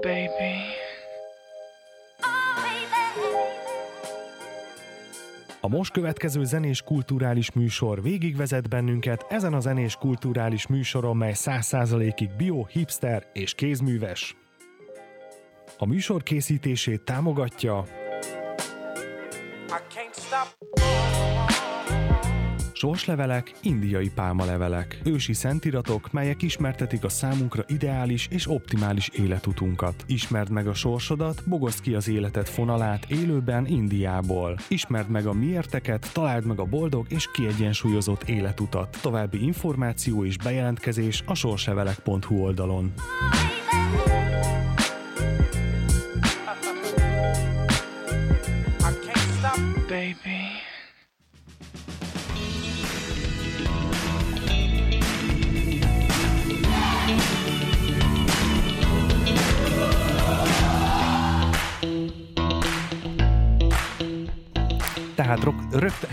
baby. A most következő zenés kulturális műsor végigvezet bennünket ezen a zenés kulturális műsoron, mely 100%-ig bio, hipster és kézműves. A műsor készítését támogatja Sorslevelek, indiai pálmalevelek, ősi szentiratok, melyek ismertetik a számunkra ideális és optimális életutunkat. Ismerd meg a sorsodat, bogozd ki az életed fonalát élőben Indiából. Ismerd meg a miérteket, találd meg a boldog és kiegyensúlyozott életutat. További információ és bejelentkezés a sorslevelek.hu oldalon. Baby. Tehát rok, rögtön...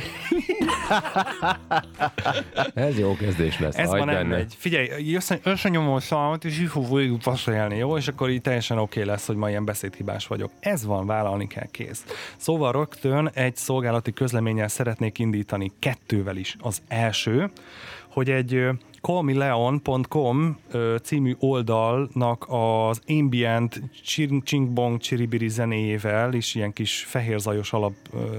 Ez jó kezdés lesz. Ez van, nem megy. Figyelj, össze- összenyomom a szalmat, és fog végig passzolni, jó? És akkor így teljesen oké okay lesz, hogy ma ilyen beszédhibás vagyok. Ez van, vállalni kell, kész. Szóval rögtön egy szolgálati közleménnyel szeretnék indítani kettővel is. Az első, hogy egy callmeleon.com című oldalnak az ambient csing csing bong csiribiri zenéjével és ilyen kis fehérzajos alap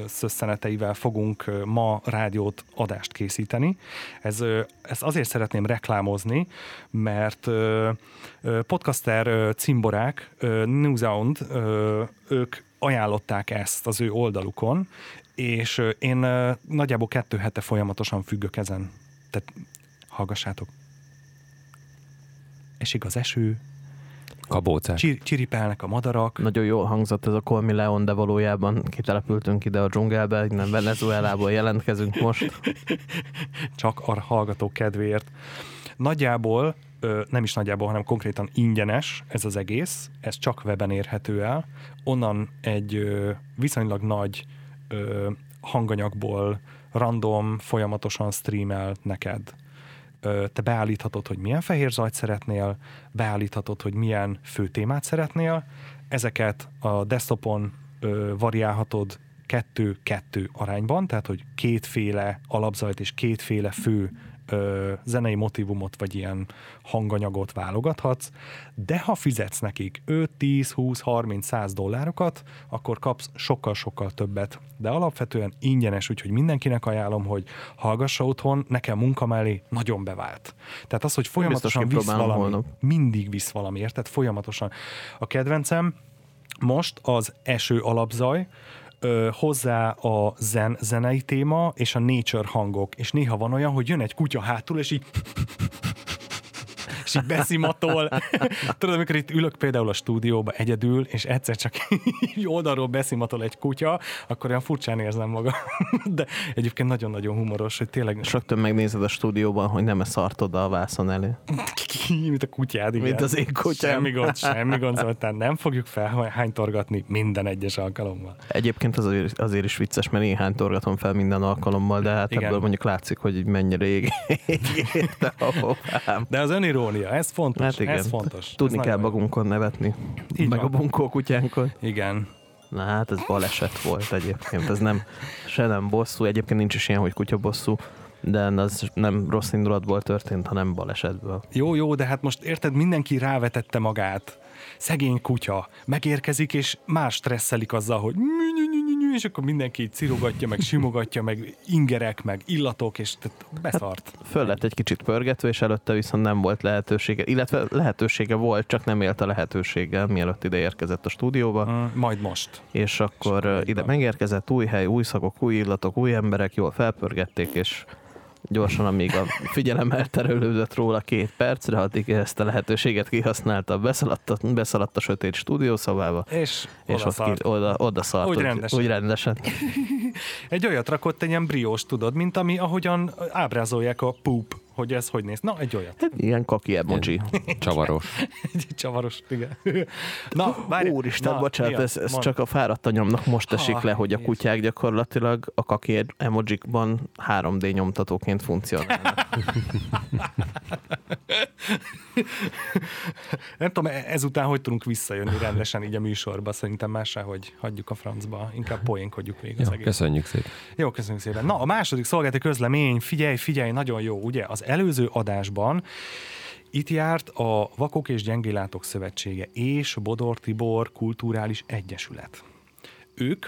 szösszeneteivel fogunk ma rádiót adást készíteni. Ez, ezt azért szeretném reklámozni, mert podcaster cimborák, ö, New Sound, ö, ők ajánlották ezt az ő oldalukon, és én nagyjából kettő hete folyamatosan függök ezen. Tehát hallgassátok. Esik az eső, Kabócás. csir- csiripelnek a madarak, Nagyon jól hangzott ez a Colmi Leon, de valójában kitelepültünk ide a dzsungelbe, innen Venezuelából jelentkezünk most. csak a hallgatók kedvéért. Nagyjából, ö, nem is nagyjából, hanem konkrétan ingyenes ez az egész, ez csak weben érhető el. Onnan egy ö, viszonylag nagy ö, hanganyagból random, folyamatosan streamel neked. Te beállíthatod, hogy milyen fehér zajt szeretnél, beállíthatod, hogy milyen fő témát szeretnél, ezeket a desktopon variálhatod kettő-kettő arányban, tehát hogy kétféle alapzajt és kétféle fő ö, zenei motivumot vagy ilyen hanganyagot válogathatsz, de ha fizetsz nekik 5, 10, 20, 30, 100 dollárokat, akkor kapsz sokkal-sokkal többet. De alapvetően ingyenes, úgyhogy mindenkinek ajánlom, hogy hallgassa otthon, nekem munka mellé nagyon bevált. Tehát az, hogy folyamatosan visz valami, holnap. mindig visz valami, érted? Folyamatosan. A kedvencem most az eső alapzaj, ö, hozzá a zen zenei téma és a nature hangok, és néha van olyan, hogy jön egy kutya hátul, és így és így beszimatol. Tudod, amikor itt ülök például a stúdióba egyedül, és egyszer csak így oldalról beszimatol egy kutya, akkor olyan furcsán érzem magam. De egyébként nagyon-nagyon humoros, hogy tényleg És rögtön megnézed a stúdióban, hogy nem szart oda a vászon elé. mint a kutyád, igen. Mint az én kutyám. Semmi gond, semmi gond, szóval nem fogjuk felhánytorgatni minden egyes alkalommal. Egyébként az azért, azért is vicces, mert én hánytorgatom fel minden alkalommal, de hát Igen. ebből mondjuk látszik, hogy mennyire ég, érte a hovám. De az önirónia, ez fontos, Hát igen, ez fontos. Tudni ez kell magunkon nevetni. Így meg van. a bunkó kutyánkon. Igen. Na hát ez baleset volt egyébként, ez nem, se nem bosszú, egyébként nincs is ilyen, hogy kutya bosszú, de az nem rossz indulatból történt, hanem balesetből. Jó, jó, de hát most érted, mindenki rávetette magát. Szegény kutya. Megérkezik, és más stresszelik azzal, hogy és akkor mindenki cirogatja, meg simogatja, meg ingerek, meg illatok, és beszart. Föl lett egy kicsit pörgetve, és előtte viszont nem volt lehetősége, illetve lehetősége volt, csak nem élt a lehetőséggel, mielőtt ide érkezett a stúdióba, Mm, Majd most. és akkor így ide megérkezett új hely, új szagok, új illatok, új emberek, jól felpörgették, és gyorsan, amíg a figyelem elterelődött róla két percre, addig ezt a lehetőséget kihasználta, beszaladt a, beszaladt a sötét stúdiószobába, És, és ott odaszart. ki, oda, oda szart, úgy, rendesen. úgy rendesen. Egy olyat rakott, egy ilyen briós, tudod, mint ami, ahogyan ábrázolják a poop hogy ez hogy néz. Na, egy olyat. Ilyen kaki emoji. Csavaros. Egy csavaros, igen. Na, várj, Úristen, na, bocsánat, ez, ez csak a fáradt anyomnak most esik Ha, le, hogy a kutyák gyakorlatilag a kaki emojikban 3D nyomtatóként funkcionálnak. Nem tudom, e- ezután hogy tudunk visszajönni rendesen így a műsorba, szerintem már hogy hagyjuk a francba, inkább poénkodjuk végig az Jó, egész. köszönjük szépen. Jó, köszönjük szépen. Na, a második szolgálati közlemény, figyelj, figyelj, nagyon jó, ugye? Az előző adásban itt járt a Vakok és Gyengélátok Szövetsége és Bodor Tibor Kulturális Egyesület. Ők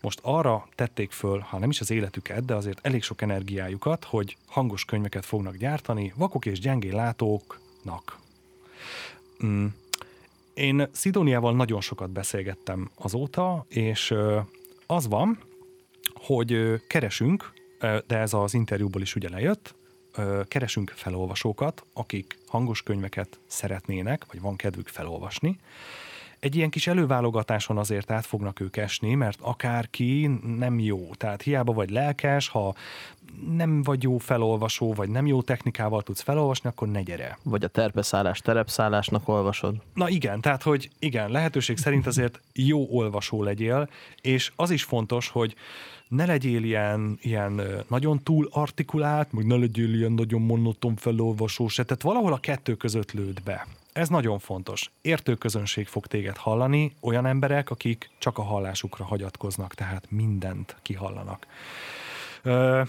most arra tették föl, ha nem is az életüket, de azért elég sok energiájukat, hogy hangos könyveket fognak gyártani vakok és gyengénlátóknak. Mm. Én Szidóniával nagyon sokat beszélgettem azóta, és az van, hogy keresünk, de ez az interjúból is ugye lejött, keresünk felolvasókat, akik hangos könyveket szeretnének, vagy van kedvük felolvasni. Egy ilyen kis előválogatáson azért át fognak ők esni, mert akárki nem jó. Tehát hiába vagy lelkes, ha nem vagy jó felolvasó, vagy nem jó technikával tudsz felolvasni, akkor ne gyere. Vagy a terpeszállás terepszállásnak olvasod. Na igen, tehát hogy igen, lehetőség szerint azért jó olvasó legyél, és az is fontos, hogy ne legyél ilyen, ilyen nagyon túl artikulált, meg ne legyél ilyen nagyon monoton felolvasó se, tehát valahol a kettő között lőd be. Ez nagyon fontos. Értő közönség fog téged hallani, olyan emberek, akik csak a hallásukra hagyatkoznak, tehát mindent kihallanak. Ö,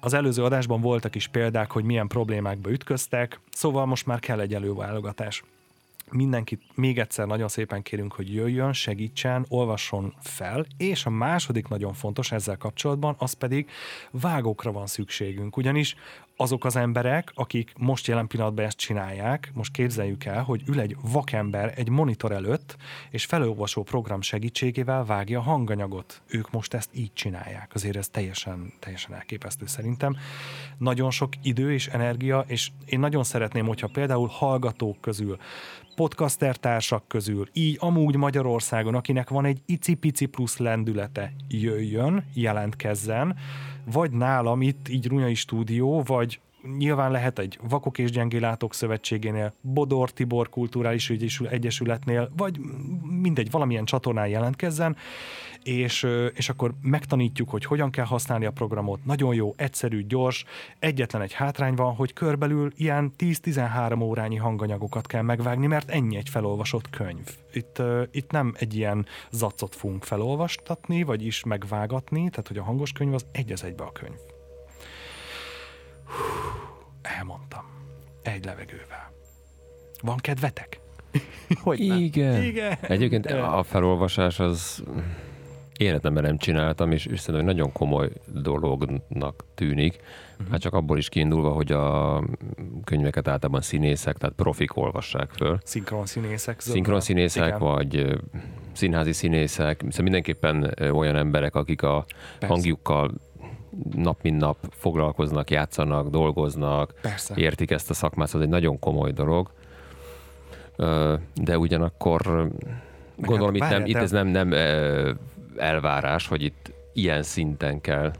az előző adásban voltak is példák, hogy milyen problémákba ütköztek, szóval most már kell egy előválogatás mindenkit még egyszer nagyon szépen kérünk, hogy jöjjön, segítsen, olvasson fel, és a második nagyon fontos ezzel kapcsolatban, az pedig vágókra van szükségünk, ugyanis azok az emberek, akik most jelen pillanatban ezt csinálják, most képzeljük el, hogy ül egy vakember egy monitor előtt, és felolvasó program segítségével vágja a hanganyagot. Ők most ezt így csinálják. Azért ez teljesen, teljesen elképesztő szerintem. Nagyon sok idő és energia, és én nagyon szeretném, hogyha például hallgatók közül, podcaster társak közül, így amúgy Magyarországon, akinek van egy icipici plusz lendülete, jöjjön, jelentkezzen, vagy nálam itt, így Runyai stúdió, vagy nyilván lehet egy Vakok és Gyengélátok Szövetségénél, Bodor Tibor Kulturális Egyesületnél, vagy mindegy, valamilyen csatornán jelentkezzen, és, és akkor megtanítjuk, hogy hogyan kell használni a programot. Nagyon jó, egyszerű, gyors. Egyetlen egy hátrány van, hogy körbelül ilyen 10-13 órányi hanganyagokat kell megvágni, mert ennyi egy felolvasott könyv. Itt, itt nem egy ilyen zacot fogunk felolvastatni, vagyis megvágatni, tehát hogy a hangos könyv az egy az egybe a könyv. Hú, Elmondtam. Egy levegővel. Van kedvetek? Hogy? Igen. Igen. Egyébként a felolvasás az életemben nem csináltam, és, és szerintem egy nagyon komoly dolognak tűnik. Hát csak abból is kiindulva, hogy a könyveket általában színészek, tehát profik olvassák föl. Szinkron színészek. Szinkron színészek, Igen. vagy színházi színészek, szóval mindenképpen olyan emberek, akik a Persze. hangjukkal nap mint nap foglalkoznak, játszanak, dolgoznak, Persze. értik ezt a szakmát, szóval ez egy nagyon komoly dolog. De ugyanakkor gondolom itt, nem, itt ez nem, nem elvárás, hogy itt ilyen szinten kell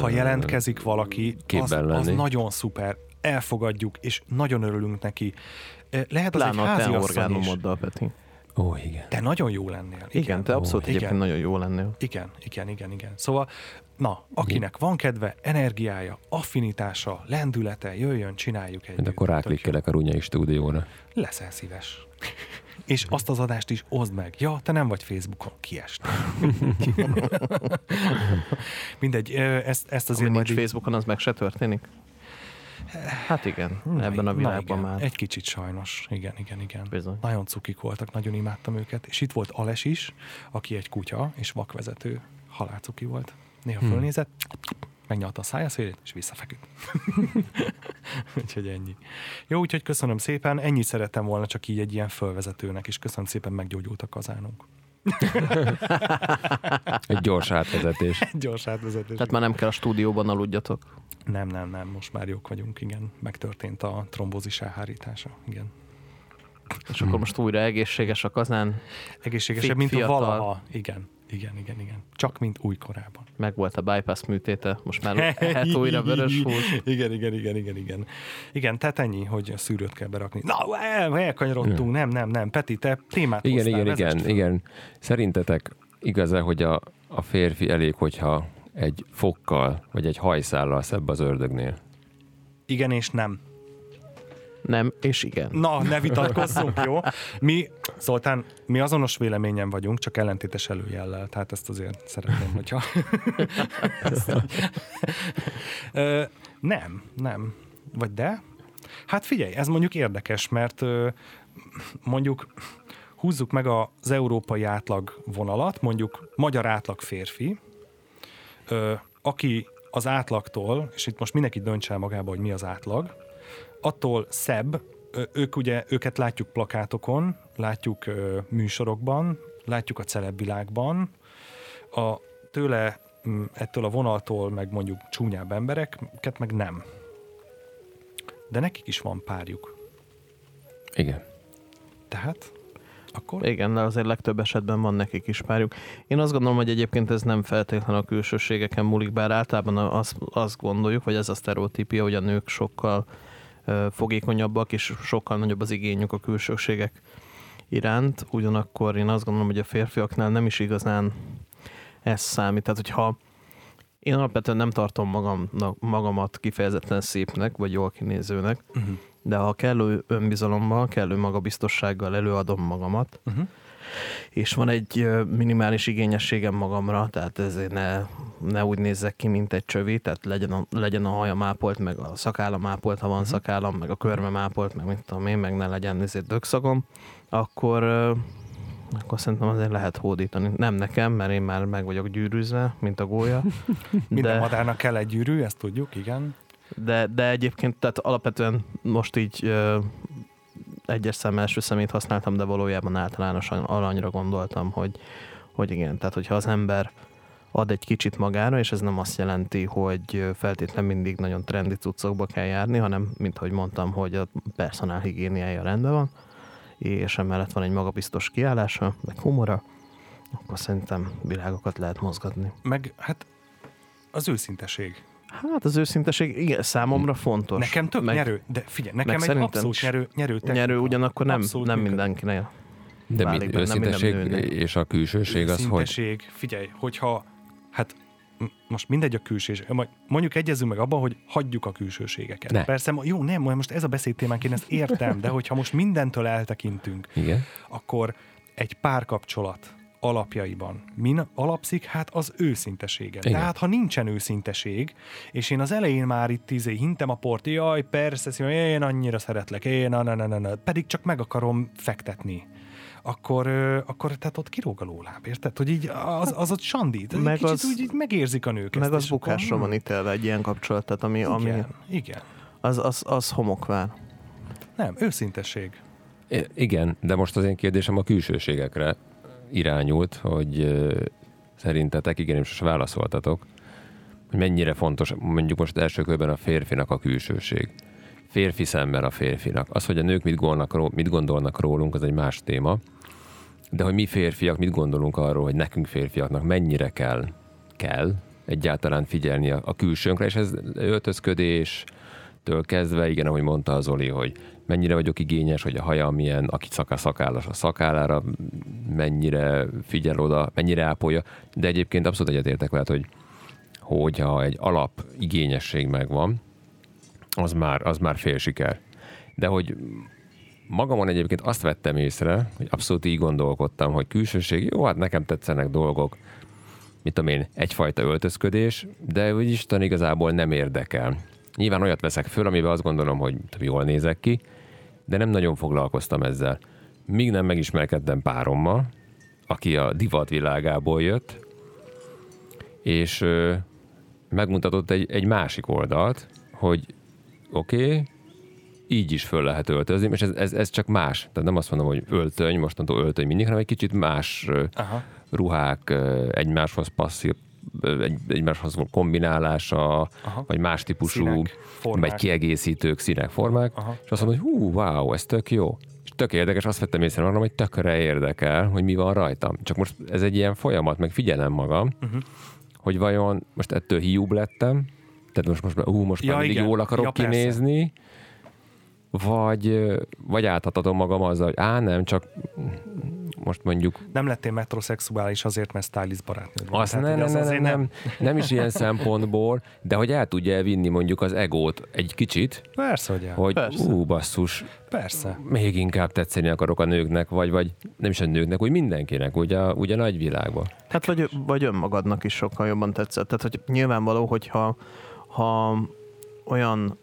Ha jelentkezik valaki, az, az nagyon szuper. Elfogadjuk, és nagyon örülünk neki. Eh, Lehet az egy Pláne a te házi orgánumoddal, Peti. Ó, igen. Te nagyon jó lennél. Igen, te abszolút igen. egyébként nagyon jó lennél. Igen, igen, igen, igen. Szóval, na, akinek van kedve, energiája, affinitása, lendülete, jöjjön, csináljuk együtt. Mint akkor ráklikkelek a Runyai stúdióra. Leszel szíves. És azt az adást is oszd meg. Ja, te nem vagy Facebookon, kiest. Mindegy, ezt, ezt Ami azért majd nincs Facebookon, az meg se történik? Hát igen, Na, ebben a világban igen, már. Egy kicsit sajnos, igen, igen, igen. Bizony. Nagyon cukik voltak, nagyon imádtam őket. És itt volt Ales is, aki egy kutya és vakvezető, halálcuki volt. Néha Hmm. fölnézett, megnyalta a szája szélét, és visszafeküdt. úgyhogy ennyi. Jó, úgyhogy köszönöm szépen, ennyit szerettem volna csak így egy ilyen fölvezetőnek, és köszönöm szépen, meggyógyult a kazánunk. Egy gyors átvezetés. Gyors átvezetés. Tehát már nem kell a stúdióban aludjatok. Nem, nem, nem, most már jók vagyunk, igen. Megtörtént a trombózis elhárítása, igen. És akkor most újra egészséges a kazán, Egészségesebb, mint a valaha. Igen, igen, igen, igen. Csak mint újkorában. meg volt a bypass műtéte, most már ehet újra vörös hús. Igen, igen, igen, igen, igen. Igen, tehát ennyi, hogy a szűrőt kell berakni. Na, el, elkanyarodtunk, nem, nem, nem. Peti, te témát Igen, hoztál, igen, igen, fel. igen. Szerintetek igaz-e, hogy a, a férfi elég, hogyha egy fokkal vagy egy hajszállal szebb az ördögnél? Igen és nem. Nem, és igen. Na, ne vitatkozzunk, jó? Mi, Zoltán, mi azonos véleményen vagyunk, csak ellentétes előjellel, tehát ezt azért szeretném, hogyha... Nem, nem. Vagy de? Hát figyelj, ez mondjuk érdekes, mert mondjuk húzzuk meg az európai átlag vonalat, mondjuk magyar átlag férfi, aki az átlagtól, és itt most mindenki döntse el magába, hogy mi az átlag, attól szebb, ők ugye, őket látjuk plakátokon, látjuk műsorokban, látjuk a celebvilágban, a tőle, mm, ettől a vonaltól meg mondjuk csúnyább embereket meg nem. De nekik is van párjuk. Igen. Tehát akkor Igen, de azért legtöbb esetben van nekik is párjuk. Én azt gondolom, hogy egyébként ez nem feltétlenül a külsőségeken múlik, bár általában azt, azt gondoljuk, vagy ez a sztereotípia, hogy a nők sokkal ö, fogékonyabbak, és sokkal nagyobb az igényük a külsőségek iránt. Ugyanakkor én azt gondolom, hogy a férfiaknál nem is igazán ez számít. Tehát, hogyha én alapvetően nem tartom magamnak, magamat kifejezetten szépnek, vagy jól kinézőnek, uh-huh. de ha kellő önbizalommal, kellő magabiztossággal előadom magamat, Uh-huh. És van egy minimális igényességem magamra, tehát ezért ne, ne úgy nézzek ki, mint egy csövi, tehát legyen a, legyen a hajam ápolt, meg a szakállam ápolt, ha van Mhm. szakállam, meg a körmem ápolt, meg mit tudom én, meg ne legyen ezért dögszagom, akkor, akkor szerintem azért lehet hódítani. Nem nekem, mert én már meg vagyok gyűrűzve, mint a gólya. Minden de, madárnak kell egy gyűrű, ezt tudjuk, igen. de, de egyébként, tehát alapvetően most így egyes szem első szemét használtam, de valójában általánosan aranyra gondoltam, hogy, hogy igen, tehát hogyha az ember ad egy kicsit magára, és ez nem azt jelenti, hogy feltétlen mindig nagyon trendi cuccokba kell járni, hanem, mint ahogy mondtam, hogy a personál higiéniája rendben van, és emellett van egy magabiztos kiállása, meg humora, akkor szerintem világokat lehet mozgatni. Meg hát az őszinteség. Hát az őszinteség, igen, számomra fontos. Nekem tök Meg- nyerő, de figyelj, nekem egy szerintem abszolút nyerő, nyerő technika. Nyerő ugyanakkor nem, Abszolút nem működik. mindenkinek. De mi, Válik minden őszinteség és a külsőség az, hogy Őszinteség, figyelj, hogyha, hát most mindegy a külsőség, majd mondjuk egyezünk meg abban, hogy hagyjuk a külsőségeket. Ne. Persze, jó, nem, most ez a beszédtémánk, én ezt értem, de hogyha most mindentől eltekintünk, igen, akkor egy párkapcsolat alapjaiban min alapszik? Hát az őszintesége. Igen. Tehát, ha nincsen őszinteség, és én az elején már itt izé hintem a port, jaj, persze, szívom, én annyira szeretlek, én, na, na, na, na, na, pedig csak meg akarom fektetni akkor, akkor tehát ott kirúg a lóláb, érted? Hogy így az, az ott sandít, meg kicsit az- úgy így megérzik a nők Meg ezt, az és akkor, bukásra hm, van ítélve egy ilyen kapcsolat, tehát ami, ami Igen, igen. az, az, az homokvár. Nem, őszintesség. I- igen, de most az én kérdésem a külsőségekre irányult, hogy szerintetek, igen, és most válaszoltatok, hogy mennyire fontos, mondjuk most első körben a férfinak a külsőség. Férfi szemben a férfinak. Az, hogy a nők mit gondolnak, mit gondolnak rólunk, az egy más téma. De hogy mi férfiak mit gondolunk arról, hogy nekünk férfiaknak mennyire kell, kell egyáltalán figyelni a, a külsőnkre, és ez öltözködéstől kezdve, igen, ahogy mondta az Oli, hogy mennyire vagyok igényes, hogy a hajam milyen, aki szaká szakállas a szakállára, mennyire figyel oda, mennyire ápolja, de egyébként abszolút egyetértek veled, hogy hogyha egy alap igényesség megvan, az már, az már fél siker. De hogy magamon egyébként azt vettem észre, hogy abszolút így gondolkodtam, hogy külsőség, jó, hát nekem tetszenek dolgok, mit tudom én, egyfajta öltözködés, de úgy Isten igazából nem érdekel. Nyilván olyat veszek föl, amiben azt gondolom, hogy jól nézek ki, de nem nagyon foglalkoztam ezzel. Míg nem megismerkedtem párommal, aki a divat világából jött, és ö, megmutatott egy, egy másik oldalt, hogy oké, okay, így is föl lehet öltözni, és ez, ez, ez csak más. Tehát nem azt mondom, hogy öltöny, mostantól öltöny mindig, hanem egy kicsit más Aha. ruhák egymáshoz passzív, egy, egymáshoz való kombinálása, Aha. vagy más típusú, Színek, formák. vagy kiegészítők, színek, formák, Aha. és azt mondom, hogy hú, wow, ez tök jó. És tök érdekes, azt vettem észre magam, hogy tökre érdekel, hogy mi van rajtam. Csak most ez egy ilyen folyamat, meg figyelem magam, uh-huh. hogy vajon most ettől hiúbb lettem, tehát most, most, ú, most Ja, már mindig igen. jól akarok Ja, persze. Vagy, vagy átadhatom magam azzal, hogy á, nem, csak most mondjuk Nem lettél metroszexuális azért, mert stylist barátnőd van. azt Tehát, ne, az ne, ne, azért nem, nem is ilyen szempontból, de hogy el tudja elvinni mondjuk az egót egy kicsit, Persze, hogy el. hogy Persze. ú, basszus, Persze. még inkább tetszeni akarok a nőknek, vagy, vagy nem is a nőknek, úgy mindenkinek, úgy a, úgy a nagyvilágban. Hát vagy, vagy önmagadnak is sokkal jobban tetszett. Tehát, hogy nyilvánvaló, hogyha ha olyan,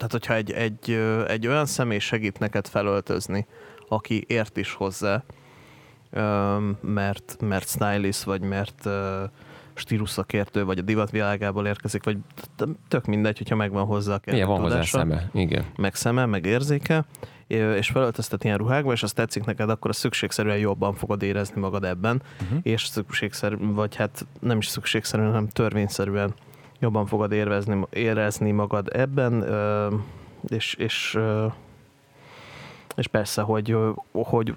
tehát hogyha egy, egy, egy olyan személy segít neked felöltözni, aki ért is hozzá, mert, mert stylist, vagy mert ö, stílusszakértő, vagy a divatvilágából érkezik, vagy tök mindegy, hogyha megvan hozzá a Milyen van hozzá szeme? Igen. meg szeme, meg érzéke, és felöltöztet ilyen ruhákba, és azt tetszik neked, akkor szükségszerűen jobban fogod érezni magad ebben, uh-huh. és szükségszerű, vagy hát nem is szükségszerűen, hanem törvényszerűen jobban fogod érvezni, érezni magad ebben, és, és, és persze, hogy, hogy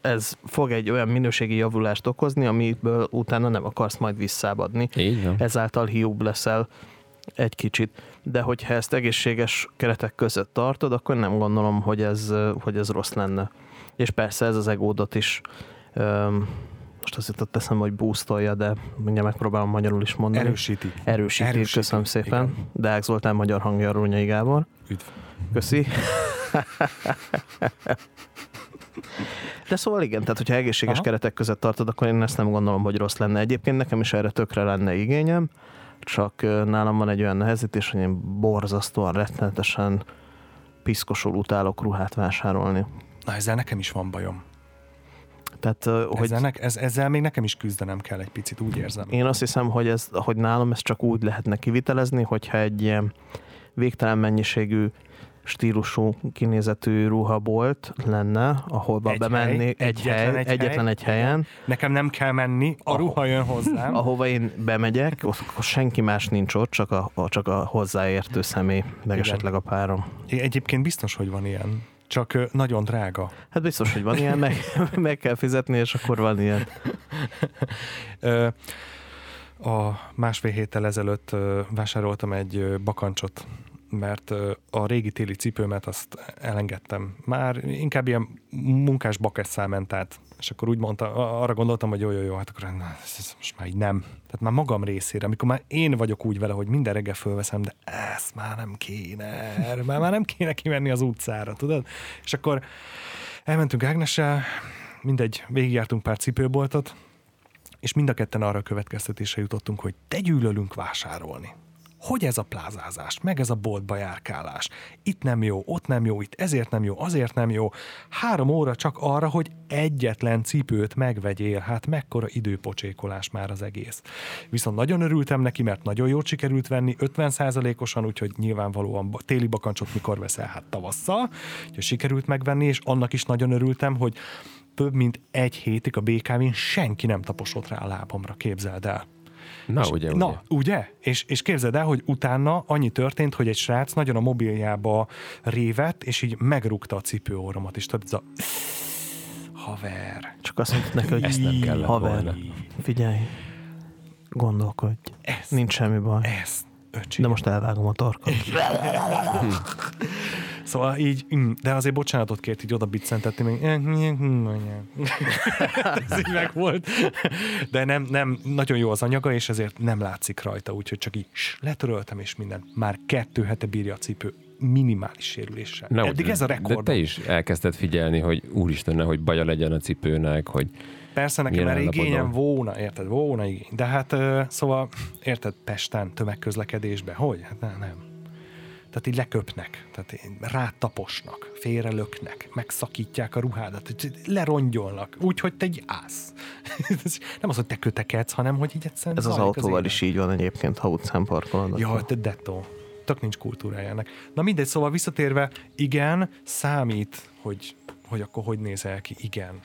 ez fog egy olyan minőségi javulást okozni, amiből utána nem akarsz majd visszabadni Így van. ezáltal hiúbb leszel egy kicsit. De hogyha ezt egészséges keretek között tartod, akkor nem gondolom, hogy ez, hogy ez rossz lenne. És persze ez az egódot is öm, most azt jutott eszem, hogy boostolja, de mindjárt megpróbálom magyarul is mondani. Erősíti. Erősíti, Erősíti, köszönöm szépen. igen. Deák Zoltán magyar hangja Rónyai Gábor. Üdv. Köszi. De szóval igen, tehát hogyha egészséges Aha. keretek között tartod, akkor én ezt nem gondolom, hogy rossz lenne. Egyébként nekem is erre tökre lenne igényem, csak nálam van egy olyan nehezítés, hogy én borzasztóan, rettenetesen piszkosul utálok ruhát vásárolni. Na ezzel nekem is van bajom. Tehát, Hogy... Ezzel, ne, ez, ezzel még nekem is küzdenem kell egy picit, úgy érzem. Én azt hiszem, hogy, ez, hogy nálam ezt csak úgy lehetne kivitelezni, hogyha egy ilyen végtelen mennyiségű stílusú kinézetű ruhabolt lenne, ahol Egy bemennék hely, egy egyetlen hely, egy egyetlen hely. egy helyen, Nekem nem kell menni, a Ahol- ruha jön hozzám. ahova én bemegyek, ott akkor senki más nincs ott, csak a, a, csak a hozzáértő személy, meg Igen. esetleg a párom. Egyébként biztos, hogy van ilyen. Csak nagyon drága. Hát biztos, hogy van ilyen, meg, meg kell fizetni, és akkor van ilyen. A másfél héttel ezelőtt vásároltam egy bakancsot, mert a régi téli cipőmet azt elengedtem. Már inkább ilyen munkás bakesszál ment át. És akkor úgy mondta, arra gondoltam, hogy jó, jó, jó, hát akkor na, ez, most már így nem. Tehát már magam részére, amikor már én vagyok úgy vele, hogy minden reggel fölveszem, de ezt már nem kéne, már, már nem kéne kimenni az utcára, tudod? És akkor elmentünk Ágnessel, mindegy, végigjártunk pár cipőboltot, és mind a ketten arra a következtetésre jutottunk, hogy te gyűlölünk vásárolni. Hogy ez a plázázás, meg ez a boltba járkálás. Itt nem jó, ott nem jó, itt ezért nem jó, azért nem jó. Három óra csak arra, hogy egyetlen cipőt megvegyél. Hát mekkora időpocsékolás már az egész. Viszont nagyon örültem neki, mert nagyon jól sikerült venni, 50%-osan, úgyhogy nyilvánvalóan téli bakancsot mikor veszel, hát tavasszal, úgyhogy sikerült megvenni, és annak is nagyon örültem, hogy több mint egy hétig a BKV-n senki nem taposott rá a lábamra, képzeld el. Na, És- ugye, ugye. Na, ugye? És, és képzeld el, hogy utána annyi történt, hogy egy srác nagyon a mobiljába révett, és így megrúgta a cipőóromat, és tudod, ez a haver. Csak azt mondtad neki, hogy Ezt nem kellett haver, volna. figyelj, gondolkodj, Ez, nincs semmi baj. ez, öcsi. De most elvágom a torkot. Szóval így, mm, de azért bocsánatot kért így oda biccentetni, még ez így meg volt. De nem, nem, nagyon jó az anyaga, és ezért nem látszik rajta, úgyhogy csak így letöröltem, és minden. Már kettő hete bírja a cipő minimális sérüléssel. Na, Eddig ez a rekord. De te is elkezdted figyelni, hogy úristen, hogy baja legyen a cipőnek, hogy Persze nekem erre igényem volna, érted? Volna igény. De hát szóval, érted, Pesten tömegközlekedésbe, hogy? Hát nem, nem. Tehát így leköpnek, tehát rátaposnak, félrelöknek, megszakítják a ruhádat, lerongyolnak, úgy, hogy te egy ász. nem az, hogy te kötekedsz, hanem hogy így egyszerűen Ez az autóval élet. is így van egyébként, ha utcán parkolod. Ja, te dettó. Tök nincs kultúrája ennek. Na mindegy, szóval visszatérve, igen, számít, hogy, hogy akkor hogy nézel ki, igen.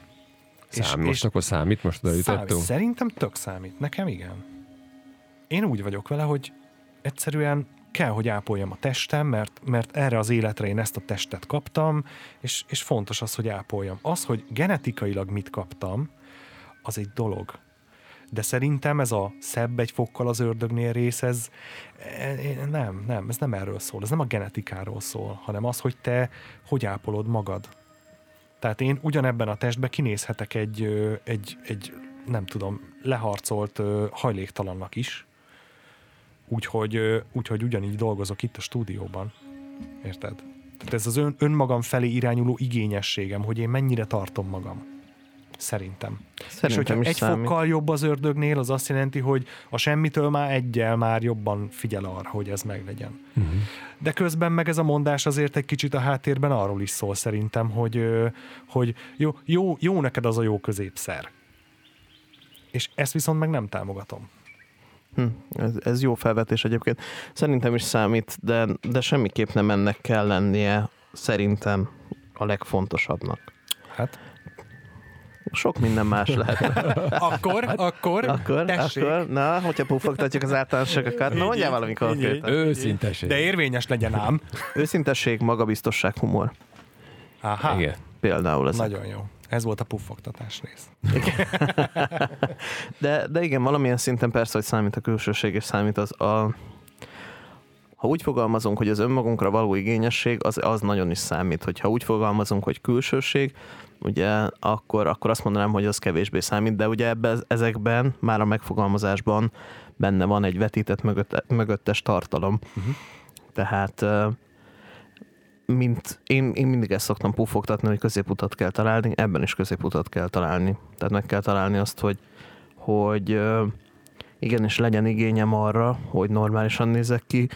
Szám, most akkor számít, most oda jutottunk. Szerintem tök számít. Nekem igen. Én úgy vagyok vele, hogy egyszerűen kell, hogy ápoljam a testem, mert, mert erre az életre én ezt a testet kaptam, és, és fontos az, hogy ápoljam. Az, hogy genetikailag mit kaptam, az egy dolog. De szerintem ez a szebb egy fokkal az ördögnél rész, ez e, nem, nem, ez nem erről szól, ez nem a genetikáról szól, hanem az, hogy te hogy ápolod magad. Tehát én ugyanebben a testben kinézhetek egy, egy, egy nem tudom, leharcolt hajléktalannak is, úgyhogy, úgyhogy ugyanígy dolgozok itt a stúdióban. Érted? Tehát ez az ön, önmagam felé irányuló igényességem, hogy én mennyire tartom magam. Szerintem. és Szerintem hogyha is egy számít. fokkal jobb az ördögnél, az azt jelenti, hogy a semmitől már egyel már jobban figyel arra, hogy ez meglegyen. Uh-huh. De közben meg ez a mondás azért egy kicsit a háttérben arról is szól szerintem, hogy, hogy jó, jó, jó neked az a jó középszer. És ezt viszont meg nem támogatom. Hm, ez, ez jó felvetés egyébként. Szerintem is számít, de, de semmiképp nem ennek kell lennie szerintem a legfontosabbnak. Hát Sok minden más lehet. akkor, akkor, Akkor, tessék. akkor, na, hogyha pufogtatjuk az általánosságokat, na mondjál valami konkrétan. Őszinteség. De érvényes legyen ám. Őszintesség, magabiztosság, humor. Aha, Igen. Például ezek. nagyon jó. Ez volt a puffogtatás rész. De, de igen, valamilyen szinten persze, hogy számít a külsőség, és számít az a... Ha úgy fogalmazunk, hogy az önmagunkra való igényesség, az, az nagyon is számít. Hogyha úgy fogalmazunk, hogy külsőség, ugye akkor, akkor azt mondanám, hogy az kevésbé számít, de ugye ebbe, ezekben, már a megfogalmazásban benne van egy vetített mögötte, mögöttes tartalom. Uh-huh. Tehát mint én, én mindig ezt szoktam pufogtatni, hogy középutat kell találni, ebben is középutat kell találni. Tehát meg kell találni azt, hogy, hogy igenis legyen igényem arra, hogy normálisan nézek ki,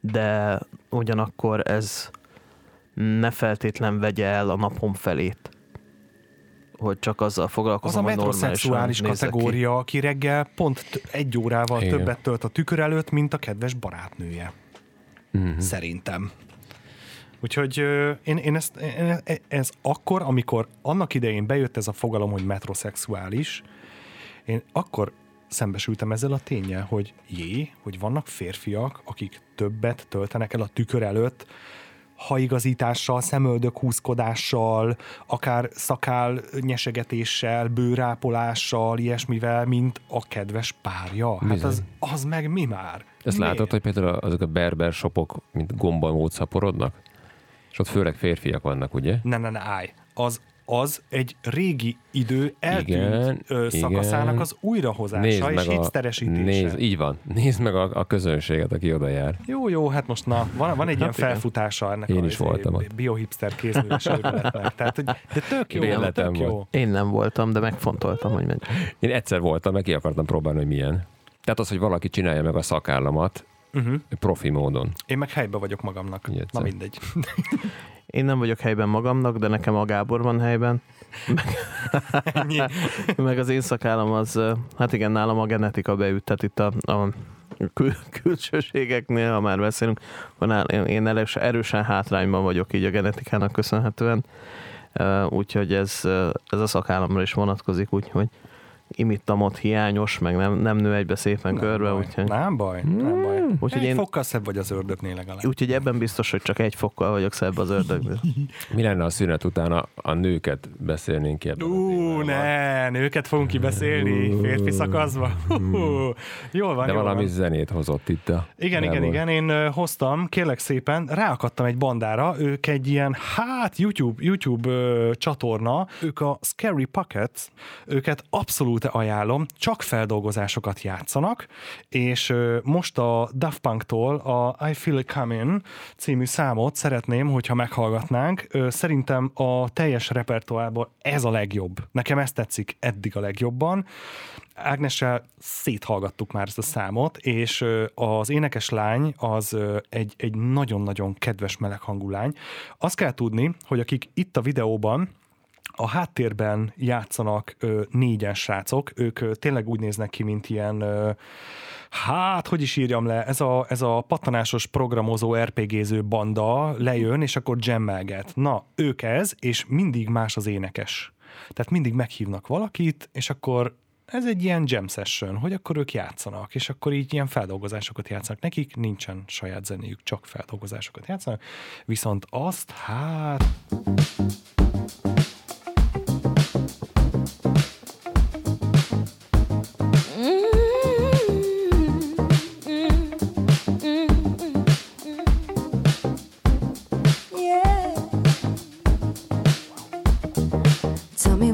de ugyanakkor ez ne feltétlen vegye el a napom felét. Hogy csak azzal Az foglalkozom, a hogy normálisan metrosexuális nézek ki. kategória, aki reggel pont t- egy órával Igen. többet tölt a tükör előtt, mint a kedves barátnője. Uh-huh. Szerintem. Úgyhogy én, én ezt, én, ez akkor, amikor annak idején bejött ez a fogalom, hogy metrosexuális, én akkor szembesültem ezzel a tényel, hogy jé, hogy vannak férfiak, akik többet töltenek el a tükör előtt, haigazítással, szemöldök húzkodással, akár szakál nyesegetéssel, bőrápolással, ilyesmivel, mint a kedves párja. Hát Bizony. az, az meg mi már? Ezt Mi? látod, hogy például azok a berber shopok, mint gomban mód szaporodnak? És ott főleg férfiak vannak, ugye? Ne, ne, ne, állj. Az, az egy régi idő eltűnt Igen, szakaszának igen. az újrahozása Nézd és meg, a, hipsteresítése. nézd, így van. Nézd meg a, a közönséget, aki oda jár. Jó, jó, hát most na, van, van egy ilyen Hát igen. felfutása ennek Én a is voltam ott. biohipster kézműves őrületnek. Tehát, hogy, de tök jó, Életem tök jó. volt. Én nem voltam, de megfontoltam, hogy megy. Én egyszer voltam, meg ki akartam próbálni, hogy milyen. Tehát az, hogy valaki csinálja meg a szakállamat Uh-huh. profi módon. Én meg helybe vagyok magamnak. Így Na egyszer. mindegy. Én nem vagyok helyben magamnak, de nekem a Gábor van helyben. Meg az én szakállam az, hát igen, nálam a genetika beüt, tehát itt a, a kül- külsőségeknél, ha már beszélünk, én- erős, erősen hátrányban vagyok így a genetikának köszönhetően, úgyhogy ez, ez a szakállamra is vonatkozik, úgyhogy imittam ott hiányos, meg nem, nem nő egybe szépen Nem körbe, baj. úgyhogy, Nem baj, nem baj. Úgyhogy egy én- fokkal szebb vagy az ördögnél legalább. úgyhogy ebben biztos, hogy csak egy fokkal vagyok szebb az ördögnél. Mi lenne a szünet után a, a nőket beszélnénk ki ebben Ú, ne, nőket fogunk kibeszélni férfi szakaszba. Hú, Jól van, De jól valami van. zenét hozott itt a... Igen, igen, igen, én hoztam, kérlek szépen, ráakadtam egy bandára, ők egy ilyen, hát YouTube, YouTube ö, csatorna, ők a Scary Pockets, őket abszolút ajánlom, csak feldolgozásokat játszanak, és most a Daft Punk-tól a I Feel It Coming című számot szeretném, hogyha meghallgatnánk. Szerintem a teljes repertoárból ez a legjobb. Nekem ez tetszik eddig a legjobban. Ágnessel széthallgattuk már ezt a számot, és az énekes lány az egy, egy nagyon-nagyon kedves meleghangú lány. Azt kell tudni, hogy akik itt a videóban a háttérben játszanak ö, négyen srácok, ők ö, tényleg úgy néznek ki, mint ilyen, ö, hát, hogy is írjam le, ez a, ez a pattanásos programozó RPG-ző banda lejön, és akkor jammelget. Na, ők ez, és mindig más az énekes. Tehát mindig meghívnak valakit, és akkor ez egy ilyen jam session, hogy akkor ők játszanak, és akkor így ilyen feldolgozásokat játszanak. Nekik nincsen saját zenéjük, csak feldolgozásokat játszanak. Viszont azt, hát...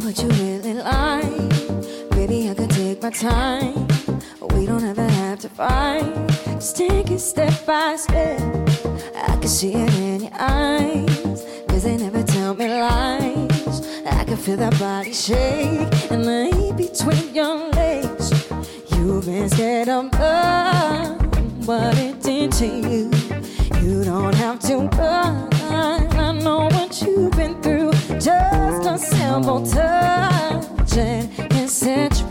what you really like. Baby, I can take my time. We don't ever have to fight. Just take it step by step. I can see it in your eyes. Cause they never tell me lies. I can feel that body shake. And lay between your legs. You've been scared of love. What it did to you. You don't have to run. I know what you've been through. A simple touch and you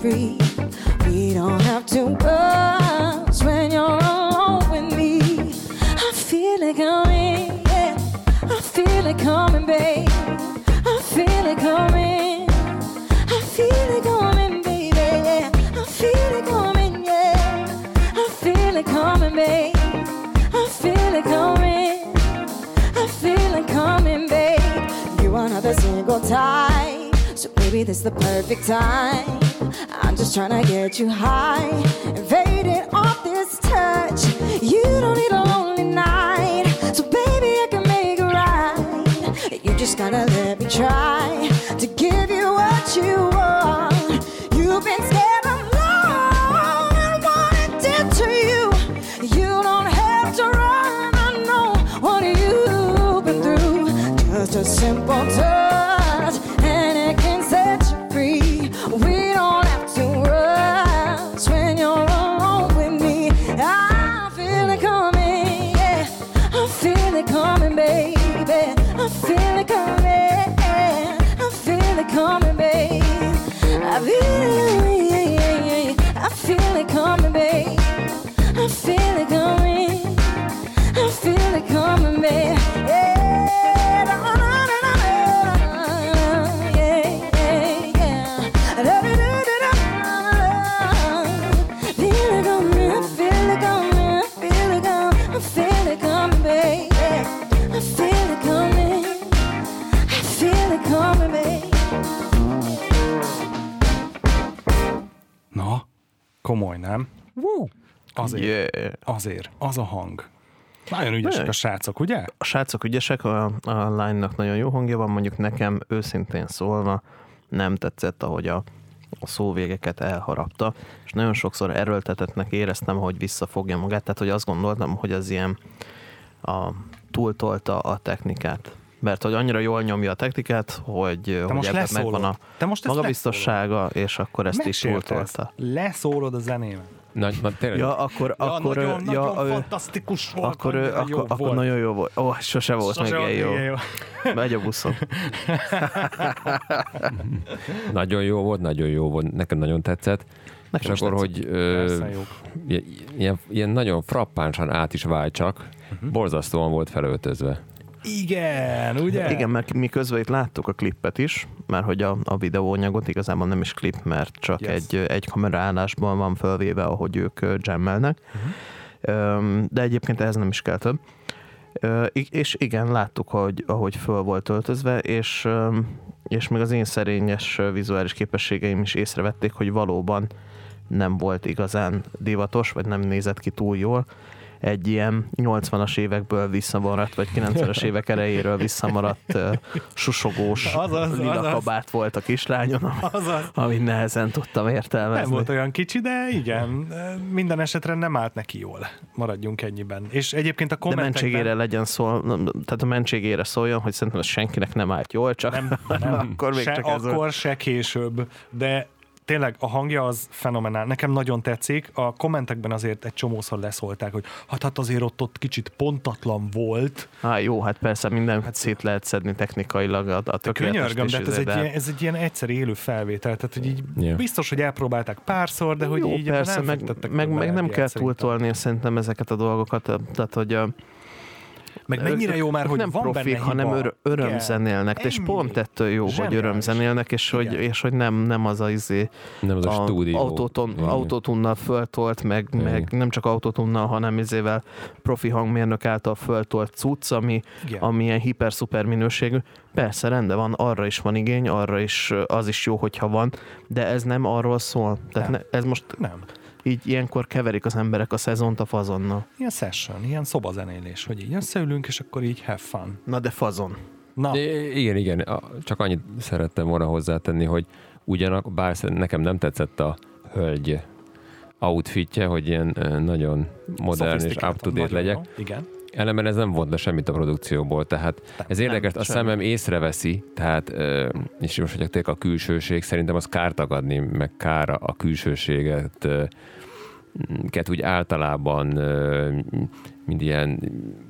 free. We don't have to rush when you're alone with me. I feel it coming, yeah. I feel it coming, babe. I feel it coming. Maybe this the perfect time. I'm just trying to get you high. Invaded off this touch. You don't need a lonely night. So baby, I can make it right. You just gotta let me try Azért, Yeah. azért, az a hang. Nagyon ügyesek a srácok, ugye? A srácok ügyesek, a, a lánynak nagyon jó hangja van, mondjuk nekem őszintén szólva nem tetszett, ahogy a, a szóvégeket elharapta, és nagyon sokszor erőltetetnek éreztem, hogy visszafogja magát, tehát hogy azt gondoltam, hogy az ilyen a, túltolta a technikát. Mert hogy annyira jól nyomja a technikát, hogy, Te hogy most ebben leszólod. megvan a Te most magabiztossága, és akkor ezt is Mesélted ezt. túltolta. Leszólod a zenémet. Nagy, na, tényleg, Ja, akkor, Ja, akkor, nagyon, ja, nagyon fantasztikus volt. akkor, annyira akkor, jó akkor volt. nagyon jó volt. Ó, sose volt Sose még ilyen jó. jó. Megy a buszon. nagyon jó volt, nagyon jó volt, nekem nagyon tetszett. Nekem és akkor, tetszett. hogy ö, ilyen, ilyen, nagyon frappánsan át is vált csak, uh-huh. borzasztóan volt felöltözve. Igen, ugye? Igen, mert mi közben itt láttuk a klippet is, mert hogy a, a videóanyagot igazából nem is klip, mert csak Yes. egy, egy kameraállásban van felvéve, ahogy ők jammelnek. Uh-huh. De egyébként ez nem is kell több. És igen, láttuk, hogy ahogy föl volt öltözve, és, és még az én szerényes vizuális képességeim is észrevették, hogy valóban nem volt igazán divatos, vagy nem nézett ki túl jól. Egy ilyen 80-as évekből visszamaradt, vagy 90-es évek elejéről visszamaradt susogós Azaz, lila azaz. kabát volt a kislányon, Azaz. amit nehezen tudtam értelmezni. Nem volt olyan kicsi, de igen, minden esetre nem állt neki jól. Maradjunk ennyiben. És egyébként a de kommentekben... mentségére legyen szó, tehát a mentségére szóljon, hogy szerintem ez senkinek nem állt jól, csak nem, nem, akkor még se csak ez akkor, se később, de tényleg a hangja az fenomenál. Nekem nagyon tetszik. A kommentekben azért egy csomószor leszólták, hogy hát, hát azért ott, ott kicsit pontatlan volt. Á, jó, hát persze minden hát, szét lehet szedni technikailag a, a könyörgöm, de hát ez egy, de ilyen, ez egy ilyen egyszerű élő felvétel, tehát hogy így Ja. biztos, hogy elpróbálták párszor, de hogy jó, így persze, nem meg, meg, meg nem kell túltolni szerintem ezeket a dolgokat, tehát hogy a, Meg mennyire jó már, hogy nem van profik, benne hanem hiba. ör- Igen. örömzenélnek, és pont ettől jó, hogy Zseniális. örömzenélnek, és hogy, és hogy nem, nem az a izé, Nem az a, stúdió. autóton, Igen. autótunnal föltolt, meg, Igen. meg nem csak autótunnal, hanem izével profi hangmérnök által föltolt cucc, ami, Igen. ami ilyen hiper-szuper minőségű. Persze, rendben van, arra is van igény, arra is az is jó, hogyha van, de ez nem arról szól. Tehát Nem. ne, ez most Nem. Így ilyenkor keverik az emberek a szezont a fazonnal. Ilyen session, ilyen szobazenélés, hogy így összeülünk, és akkor így have fun. Na de fazon. Na, I- Igen, igen. Csak annyit szerettem volna hozzátenni, hogy ugyanak, bár nekem nem tetszett a hölgy outfitje, hogy ilyen nagyon modern és up-to-date legyek. jó. Igen. Ellenben ez nem vont le semmit a produkcióból, tehát ez érdekes, nem, a szemem észreveszi, tehát, és most, tényleg a külsőség, szerintem az kárt tagadni, meg kár a külsőséget, ket úgy általában mind ilyen,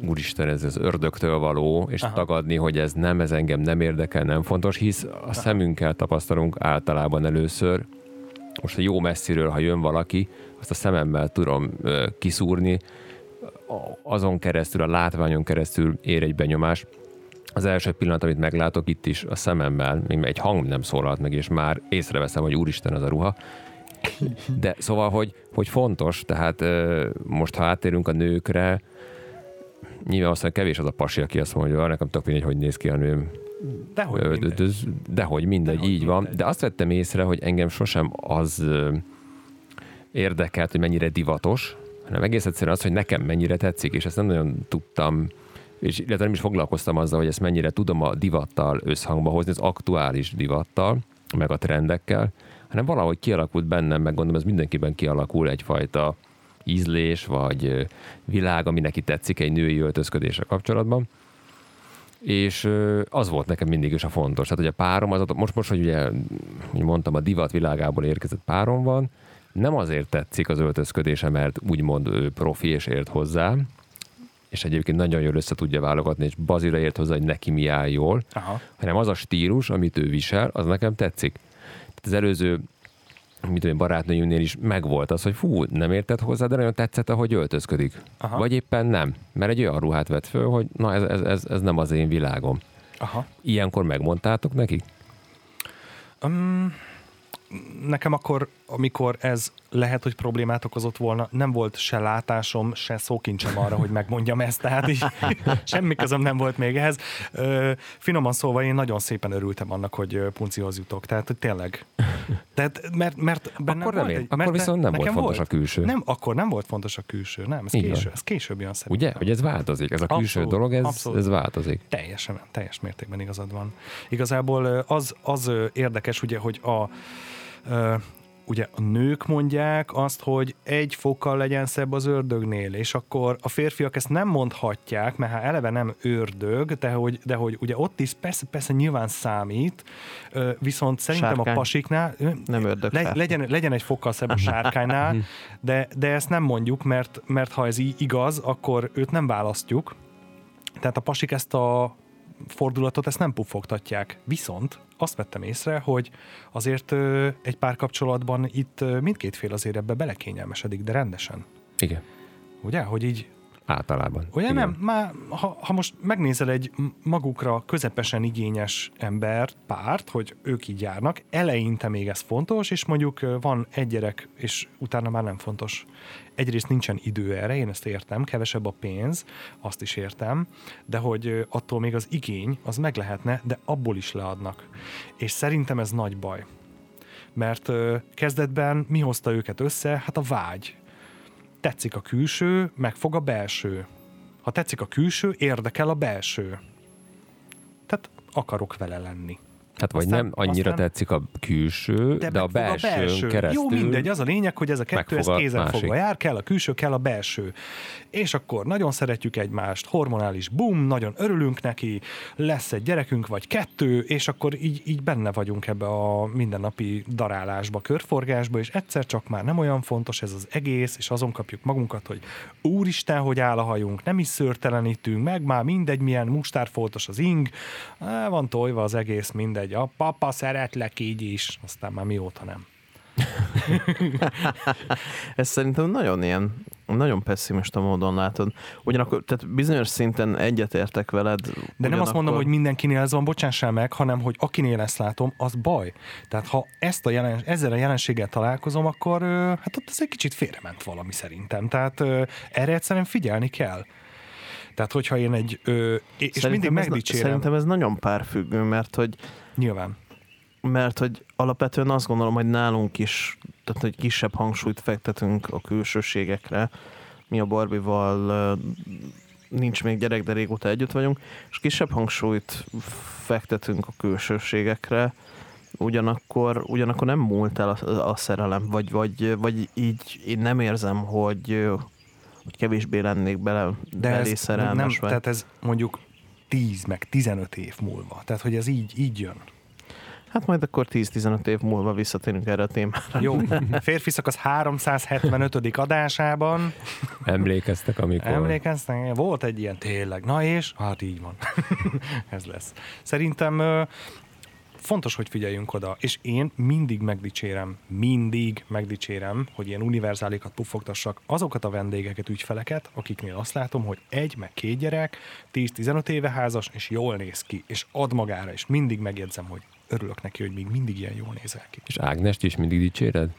úristen, ez az ördögtől való, és Aha. Aha. tagadni, hogy ez nem, ez engem nem érdekel, nem fontos, hisz a szemünkkel tapasztalunk általában először, most a jó messziről, ha jön valaki, azt a szememmel tudom kiszúrni, azon keresztül, a látványon keresztül ér egy benyomás. Az első pillanat, amit meglátok itt is a szememmel, még egy hang nem szólalt meg, és már észreveszem, hogy úristen az a ruha. De szóval, hogy, hogy fontos, tehát most ha áttérünk a nőkre, nyilván aztán kevés az a pasi, aki azt mondja, hogy nekem tök mindegy, hogy néz ki a nőm. Dehogy Ö, mindegy. Dehogy mindegy, Dehogy így van. mindegy. De azt vettem észre, hogy engem sosem az érdekelt, hogy mennyire divatos, hanem egész egyszerűen az, hogy nekem mennyire tetszik, és ezt nem nagyon tudtam, és illetve nem is foglalkoztam azzal, hogy ezt mennyire tudom a divattal összhangba hozni, az aktuális divattal, meg a trendekkel, hanem valahogy kialakult bennem, meg gondolom ez mindenkiben kialakul egyfajta ízlés, vagy világ, ami neki tetszik egy női öltözködésre kapcsolatban. És az volt nekem mindig is a fontos. Tehát, hogy a párom, az, most, most, hogy ugye, mondtam, a divat világából érkezett párom van, nem azért tetszik az öltözködése, mert úgymond ő profi és ért hozzá, és egyébként nagyon jól össze tudja válogatni, és bazira ért hozzá, hogy neki mi áll jól, Aha. hanem az a stílus, amit ő visel, az nekem tetszik. Tehát az előző mit tudom, barátnőjünknél is megvolt az, hogy fú, nem értett hozzá, de nagyon tetszett, ahogy öltözködik. Aha. Vagy éppen nem, mert egy olyan ruhát vett föl, hogy na ez, ez, ez, ez nem az én világom. Aha. Ilyenkor megmondtátok neki? Um, nekem akkor, amikor ez lehet, hogy problémát okozott volna, nem volt se látásom, se szókincsem arra, hogy megmondjam ezt, tehát így semmi közöm nem volt még ehhez. Ö, finoman szólva én nagyon szépen örültem annak, hogy puncihoz jutok, tehát hogy tényleg. Tehát, mert, mert bennem Akkor volt egy, akkor mert viszont nem volt fontos a külső. Nem, akkor nem volt fontos a külső, nem, ez, késő, ez később jön szerintem. Ugye? Hogy ez változik, ez a külső Abszolút, dolog, ez, abszolút. ez változik. Teljesen, teljes mértékben igazad van. Igazából az, az érdekes, ugye, hogy a, ugye a nők mondják azt, hogy egy fokkal legyen szebb az ördögnél, és akkor a férfiak ezt nem mondhatják, mert hát eleve nem ördög, de hogy, de hogy ugye ott is persze, persze nyilván számít, viszont szerintem Sárkány. a pasiknál Nem ördög le, legyen, legyen egy fokkal szebb a sárkánynál, de, de ezt nem mondjuk, mert, mert ha ez így igaz, akkor őt nem választjuk, tehát a pasik ezt a fordulatot ezt nem puffogtatják. Viszont azt vettem észre, hogy azért egy párkapcsolatban itt mindkét fél azért ebbe belekényelmesedik, de rendesen. Igen. Ugye? Hogy így, Általában. ugye Igen. nem? Már, ha, ha most megnézel egy magukra közepesen igényes ember párt, hogy ők így járnak, eleinte még ez fontos, és mondjuk van egy gyerek, és utána már nem fontos. Egyrészt nincsen idő erre, én ezt értem, kevesebb a pénz, azt is értem, de hogy attól még az igény, az meg lehetne, de abból is leadnak. És szerintem ez nagy baj. Mert kezdetben mi hozta őket össze? Hát a vágy. Tetszik a külső, megfog a belső. Ha tetszik a külső, érdekel a belső. Tehát akarok vele lenni. Hát vagy Aztán- nem annyira aztán- tetszik a külső, de, de a megfog belsőn keresztül. Jó, mindegy, az a lényeg, hogy ez a kettő ez megfog a kézen másik. fogva jár, kell a külső, kell a belső. És akkor nagyon szeretjük egymást, hormonális boom, nagyon örülünk neki, lesz egy gyerekünk vagy kettő, és akkor így, így benne vagyunk ebbe a mindennapi darálásba, körforgásba, és egyszer csak már nem olyan fontos ez az egész, és azon kapjuk magunkat, hogy úristen, hogy áll a hajunk, nem is szőrtelenítünk meg, már mindegy, milyen mustárfoltos az ing, van tojva az egész, mindegy, a papa szeretlek így is, aztán már mióta nem. Ez szerintem nagyon ilyen nagyon pessimista módon látod. Ugyanakkor, tehát bizonyos szinten egyetértek veled. De nem azt mondom, hogy mindenkinél ez van, bocsássál meg, hanem hogy akinél ezt látom, az baj. Tehát ha ezt a jelen, ezzel a jelenséggel találkozom, akkor hát ott ez egy kicsit félrement valami szerintem. Tehát erre egyszerűen figyelni kell. Tehát hogyha én egy, ö, és Szerintem mindig ez, megdicsérem, Szerintem ez nagyon párfüggő, mert hogy nyilván. mert hogy alapvetően azt gondolom, hogy nálunk is, tehát hogy kisebb hangsúlyt fektetünk a külsőségekre. Mi a Barbival nincs még gyerek, de régóta együtt vagyunk, és kisebb hangsúlyt fektetünk a külsőségekre, ugyanakkor, ugyanakkor nem múlt el a, a szerelem, vagy, vagy, vagy így én nem érzem, hogy, hogy kevésbé lennék bele, De belé ez szerelmes. nem, vagy. tehát ez mondjuk 10 meg 15 év múlva. Tehát, hogy ez így, így jön. Hát majd akkor 10-15 év múlva visszatérünk erre a témára. Jó, férfi szakasz 375. adásában Emlékeztek, amikor... Emlékeztek? Volt egy ilyen tényleg. Na és? Hát így van. Ez lesz. Szerintem fontos, hogy figyeljünk oda, és én mindig megdicsérem, mindig megdicsérem, hogy ilyen univerzálikat puffogtassak azokat a vendégeket, ügyfeleket, akiknél azt látom, hogy egy, meg két gyerek, 10-15 éve házas, és jól néz ki, és ad magára, és mindig megjegyzem, hogy örülök neki, hogy még mindig ilyen jól nézel ki. És Ágnest is mindig dicséred?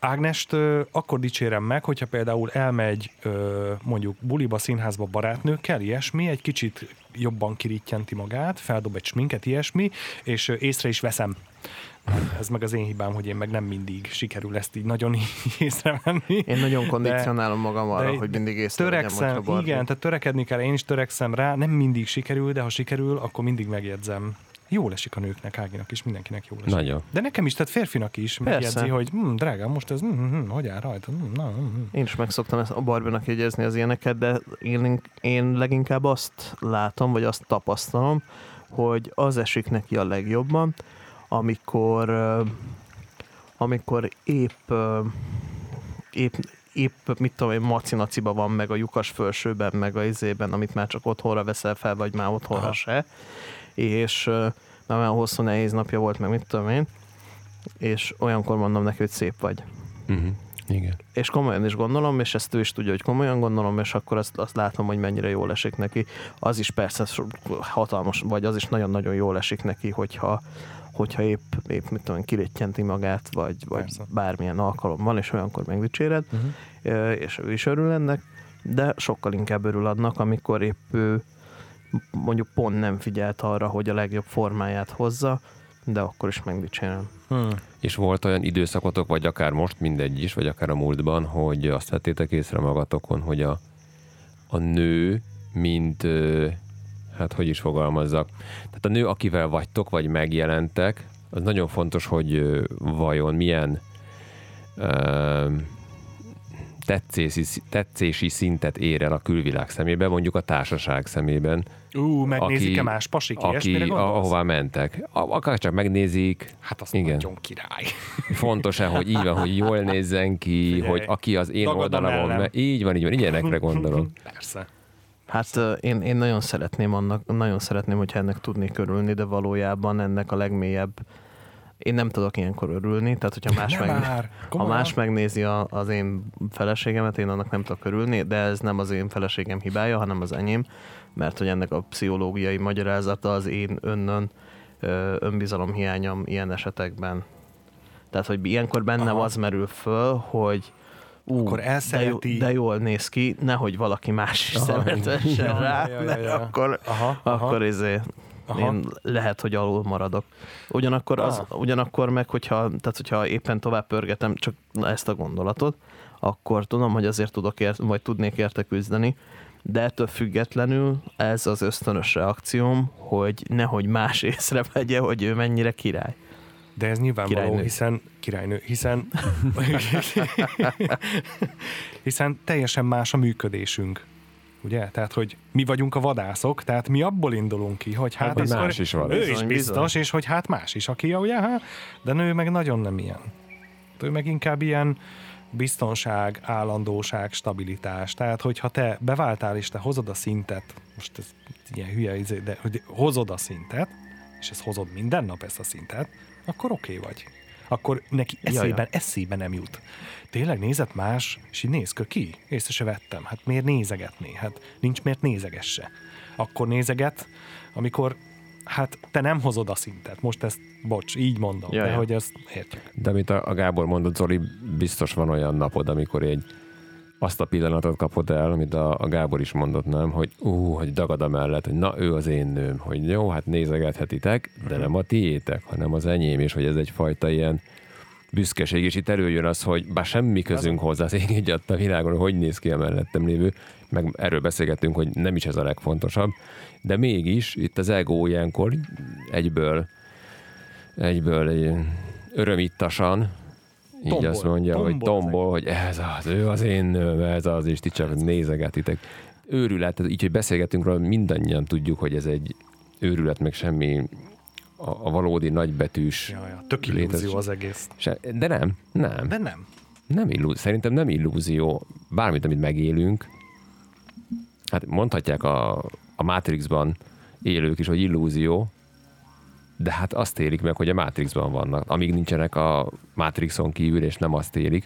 Ágnest ö, akkor dicsérem meg, hogyha például elmegy ö, mondjuk buliba, színházba barátnőkkel, ilyesmi, egy kicsit jobban kirítjenti magát, feldob egy sminket, ilyesmi, és ö, észre is veszem. Ez meg az én hibám, hogy én meg nem mindig sikerül ezt így nagyon észrevenni. Én nagyon kondicionálom magam arra, de hogy mindig észrevegyem, hogyha Barbie. igen, tehát törekedni kell, én is törekszem rá, nem mindig sikerül, de ha sikerül, akkor mindig megjegyzem. Jól esik a nőknek, Áginak is, mindenkinek jól esik. Nagyon. De nekem is, tehát férfinak is Persze. megjegyzi, hogy hm, drágám, most ez hm, hm, hogy áll rajta? Hm, na, hm. Én is meg szoktam ezt a Barbinak jegyezni az ilyeneket, de én, én leginkább azt látom, vagy azt tapasztalom, hogy az esik neki a legjobban, amikor, amikor épp, épp, épp mit tudom én, macinaciba van, meg a lyukas fölsőben, meg a izében, amit már csak otthonra veszel fel, vagy már otthonra Aha. se, és már olyan hosszú nehéz napja volt, meg mit tudom én, és olyankor mondom neki, hogy szép vagy. Uh-huh. Igen. és komolyan is gondolom, és ezt ő is tudja, hogy komolyan gondolom, és akkor azt, azt látom, hogy mennyire jól esik neki. Az is persze hatalmas, vagy az is nagyon-nagyon jól esik neki, hogyha, hogyha épp, épp mit tudom, kiréttyenti magát, vagy, vagy Persze. bármilyen alkalom van, és olyankor megdicséred, uh-huh. és ő is örül ennek, de sokkal inkább örül annak, amikor épp ő mondjuk pont nem figyelt arra, hogy a legjobb formáját hozza, de akkor is megdicsérem. Hm. És volt olyan időszakotok, vagy akár most, mindegy is, vagy akár a múltban, hogy azt vettétek észre magatokon, hogy a, a nő, mint, hát hogy is fogalmazzak, tehát a nő, akivel vagytok, vagy megjelentek, az nagyon fontos, hogy vajon milyen ö, tetszési, tetszési szintet ér el a külvilág szemében, mondjuk a társaság szemében, Ú, megnézik-e más pasik, aki, ahová mentek. A- Akár csak megnézik, Hát az Igen. nagyon király. fontos-e, hogy így van, hogy jól nézzen ki, Figyelj, hogy aki az én oldalamon, mellem. me- így van, így van, ilyenekre gondolok. Persze. Hát én, én nagyon szeretném annak, nagyon szeretném, hogyha ennek tudnék örülni, de valójában ennek a legmélyebb én nem tudok ilyenkor örülni, tehát hogyha más, meg, már, ha más megnézi a, az én feleségemet, én annak nem tudok örülni, de ez nem az én feleségem hibája, hanem az enyém, mert hogy ennek a pszichológiai magyarázata az én önnön önbizalom hiányom ilyen esetekben. Tehát, hogy ilyenkor bennem Aha. az merül föl, hogy ú, Akkor de, jó, elszereti- de jól néz ki, nehogy valaki más is Aha. szemetessen Ja, rá, ja, ja, mert ja. akkor, Aha, aha. akkor izé, Aha. én lehet, hogy alul maradok. Ugyanakkor, az, Ah. ugyanakkor meg, hogyha, tehát hogyha éppen tovább pörgetem csak ezt a gondolatot, akkor tudom, hogy azért tudok ért, vagy tudnék érte küzdeni, de ettől függetlenül ez az ösztönös reakcióm, hogy nehogy más észrevegye, hogy ő mennyire király. De ez nyilvánvaló, Királynő. hiszen királynő, hiszen hiszen teljesen más a működésünk. Ugye? Tehát, hogy mi vagyunk a vadászok, tehát mi abból indulunk ki, hogy hát ez más is van. Ő is biztos, bizony. és hogy hát más is, aki ugye, hát, de nő meg nagyon nem ilyen. Ő meg inkább ilyen biztonság, állandóság, stabilitás. Tehát, hogyha te beváltál és te hozod a szintet, most ez ilyen hülye, izé, de hogy hozod a szintet, és ezt hozod minden nap ezt a szintet, akkor oké okay vagy. Akkor neki eszében, eszébe nem jut. Tényleg nézett más, és így néz ki, észre se vettem. Hát miért nézegetné? Hát nincs miért nézegesse. Akkor nézeget, amikor hát te nem hozod a szintet. Most ezt, bocs, így mondom, Ja, de ja. hogy ezt értjük. De amit a, a Gábor mondott, Zoli, biztos van olyan napod, amikor egy azt a pillanatot kapod el, amit a, a Gábor is mondott, nem? Hogy ú, hogy dagad a mellett, hogy na, ő az én nőm, hogy jó, hát nézegethetitek, de nem a tiétek, hanem az enyém, és hogy ez egyfajta ilyen büszkeség, és itt előjön az, hogy bár semmi közünk hozzá az ég egy a világon, hogy néz ki a mellettem lévő, meg erről beszélgettünk, hogy nem is ez a legfontosabb, de mégis itt az ego ilyenkor egyből egyből egy örömittasan így Tombol. azt mondja, hogy Tombol az tombol, hogy ez az, ő az én nőm, ez az, és ti csak nézegetitek. Őrület, így, hogy beszélgetünk róla, mindannyian tudjuk, hogy ez egy őrület, meg semmi a, a valódi nagybetűs. Ja, ja, tök létezés. illúzió az egész. Se, de nem, nem. De nem. Nem illú, szerintem nem illúzió. Bármit, amit megélünk, hát mondhatják a, a Matrixban élők is, hogy illúzió, de hát azt élik meg, hogy a Matrixban vannak. Amíg nincsenek a Matrixon kívül, és nem azt élik,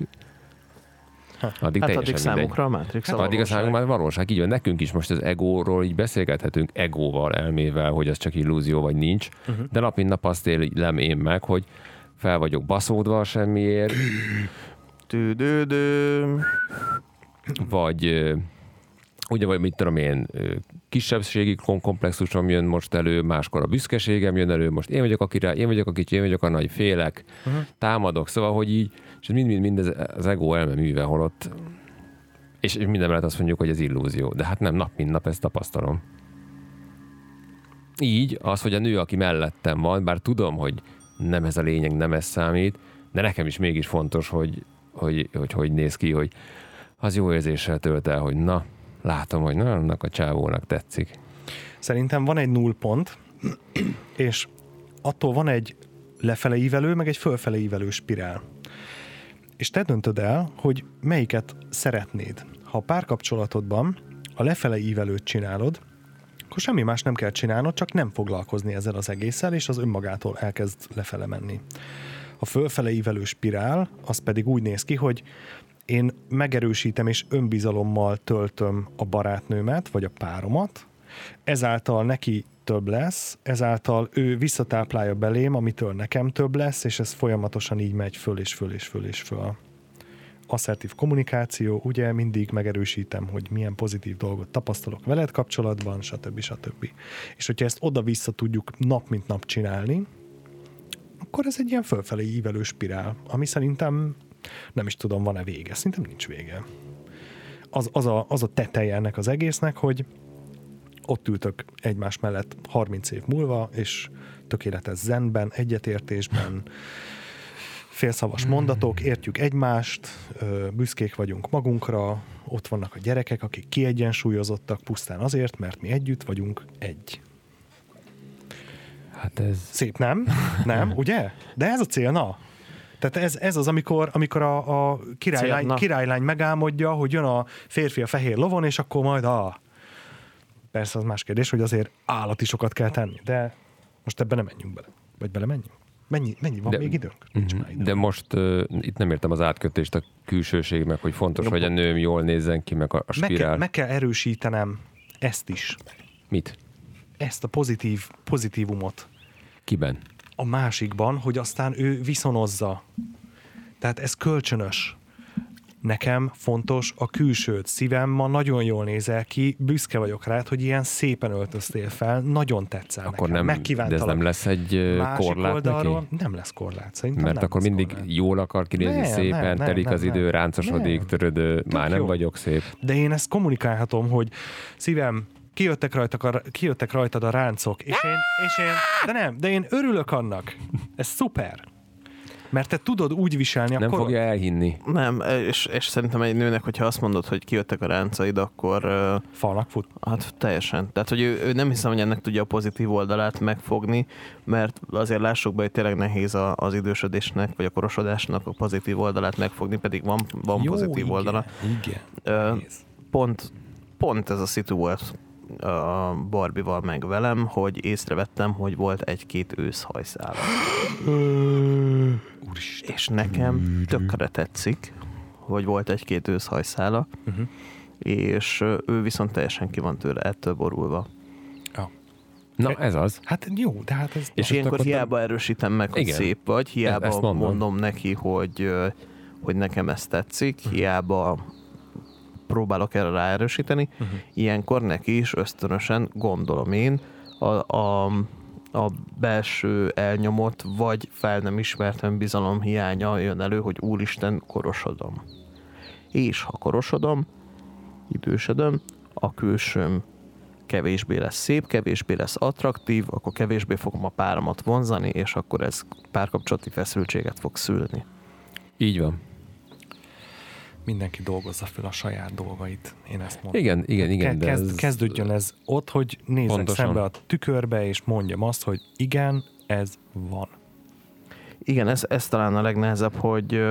addig Hát addig számukra a Matrix a Addig a számunkra már valóság, így van. Nekünk is most az egóról így beszélgethetünk, egóval, elmével, hogy az csak illúzió vagy nincs, uh-huh. de nap mint nap azt élem én meg, hogy fel vagyok baszódva a semmiért, vagy ugye, vagy mit tudom én, kisebbségi kom- komplexusom jön most elő, máskor a büszkeségem jön elő, most én vagyok a király, én vagyok a kicsi, én vagyok a nagy, félek, uh-huh. támadok, szóval, hogy így, és mind-mind ez az ego elme műve, holott és minden mellett azt mondjuk, hogy ez illúzió. De hát nem, nap mint nap ezt tapasztalom. Így az, hogy a nő, aki mellettem van, bár tudom, hogy nem ez a lényeg, nem ez számít, de nekem is mégis fontos, hogy hogy, hogy, hogy néz ki, hogy az jó érzéssel tölt el, hogy na, látom, hogy na, annak a csávónak tetszik. Szerintem van egy nullpont, és attól van egy lefele ívelő, meg egy fölfele ívelő spirál. És te döntöd el, hogy melyiket szeretnéd. Ha a párkapcsolatodban a lefele ívelőt csinálod, akkor semmi más nem kell csinálnod, csak nem foglalkozni ezzel az egésszel, és az önmagától elkezd lefele menni. A fölfele ívelő spirál, az pedig úgy néz ki, hogy én megerősítem és önbizalommal töltöm a barátnőmet, vagy a páromat, ezáltal neki több lesz, ezáltal ő visszatáplálja belém, amitől nekem több lesz, és ez folyamatosan így megy föl és föl és föl és föl. Asszertív kommunikáció, ugye mindig megerősítem, hogy milyen pozitív dolgot tapasztalok veled kapcsolatban, stb. stb. És hogyha ezt oda-vissza tudjuk nap mint nap csinálni, akkor ez egy ilyen fölfelé ívelő spirál, ami szerintem nem is tudom, van-e vége. Szerintem nincs vége. Az, az, a, az a teteje ennek az egésznek, hogy ott ültök egymás mellett 30 év múlva, és tökéletes zenben, egyetértésben, félszavas mondatok, értjük egymást, büszkék vagyunk magunkra, ott vannak a gyerekek, akik kiegyensúlyozottak pusztán azért, mert mi együtt vagyunk egy. Hát ez... Szép, nem? Nem, ugye? De ez a cél, na. Tehát ez, ez az, amikor, amikor a, a királylány, Cél, királylány megálmodja, hogy jön a férfi a fehér lovon, és akkor majd a... Persze az más kérdés, hogy azért állati sokat kell tenni, de most ebben nem menjünk bele. Vagy bele menjünk? Mennyi, mennyi van De- még időnk? Nincs már Mhm. időnk. De most uh, itt nem értem az átkötést, a külsőség, meg hogy fontos, hogy a nőm jól nézzen ki, meg a, a meg, spirál. kell, meg kell erősítenem ezt is. Mit? Ezt a pozitív, pozitívumot Kiben? A másikban, hogy aztán ő viszonozza. Tehát ez kölcsönös. Nekem fontos a külsőt. Szívem ma nagyon jól nézel ki, büszke vagyok rád, hogy ilyen szépen öltöztél fel, nagyon tetszel Akkor nekem, nem, de ez nem lesz egy Másik korlát oldalról neki? nem lesz korlát, szerintem Mert nem akkor mindig korlát. jól akar kinézni Nem, szépen, nem, nem, telik nem, az idő, ráncosodik, Nem. törödő, már nem jó. vagyok szép. De én ezt kommunikálhatom, hogy szívem, kijöttek, rajtak a, kijöttek rajtad a ráncok, és én, és én, de nem, de én örülök annak. Ez szuper. Mert te tudod úgy viselni a Nem korod. fogja elhinni. Nem, és, és szerintem egy nőnek, hogyha azt mondod, hogy kijöttek a ráncaid, akkor Falnak fut. hát teljesen. Tehát, hogy ő, ő nem hiszem, hogy ennek tudja a pozitív oldalát megfogni, mert azért lássuk be, hogy tényleg nehéz a, az idősödésnek, vagy a korosodásnak a pozitív oldalát megfogni, pedig van, van pozitív igen, oldala. Igen. Ö, pont, pont ez a szitu volt a Barbival meg velem, hogy észrevettem, hogy volt egy-két őszhajszála. Úristen. És nekem tökre tetszik, hogy volt egy-két őszhajszála, Uh-huh. és ő viszont teljesen ki van tőle, ettől borulva. Na, ez az. Hát jó, de hát ez... És Most ilyenkor akkor- hiába erősítem meg, hogy Igen. szép vagy, hiába ezt mondom. mondom neki, hogy, hogy nekem ez tetszik, hiába próbálok erre ráerősíteni, Uh-huh. ilyenkor neki is ösztönösen, gondolom én, a, a, a belső elnyomott, vagy fel nem ismert önbizalom hiánya jön elő, hogy úristen, korosodom. És ha korosodom, idősödöm, a külsőm kevésbé lesz szép, kevésbé lesz attraktív, akkor kevésbé fogom a páramat vonzani, és akkor ez párkapcsolati feszültséget fog szülni. Így van. Mindenki dolgozza fel a saját dolgait. Én ezt mondom. Igen, igen, igen. Ke- de kezd, ez- kezdődjön ez ott, hogy nézzek Pontosan. szembe a tükörbe, és mondjam azt, hogy igen, ez van. Igen, ez, ez talán a legnehezebb, hogy,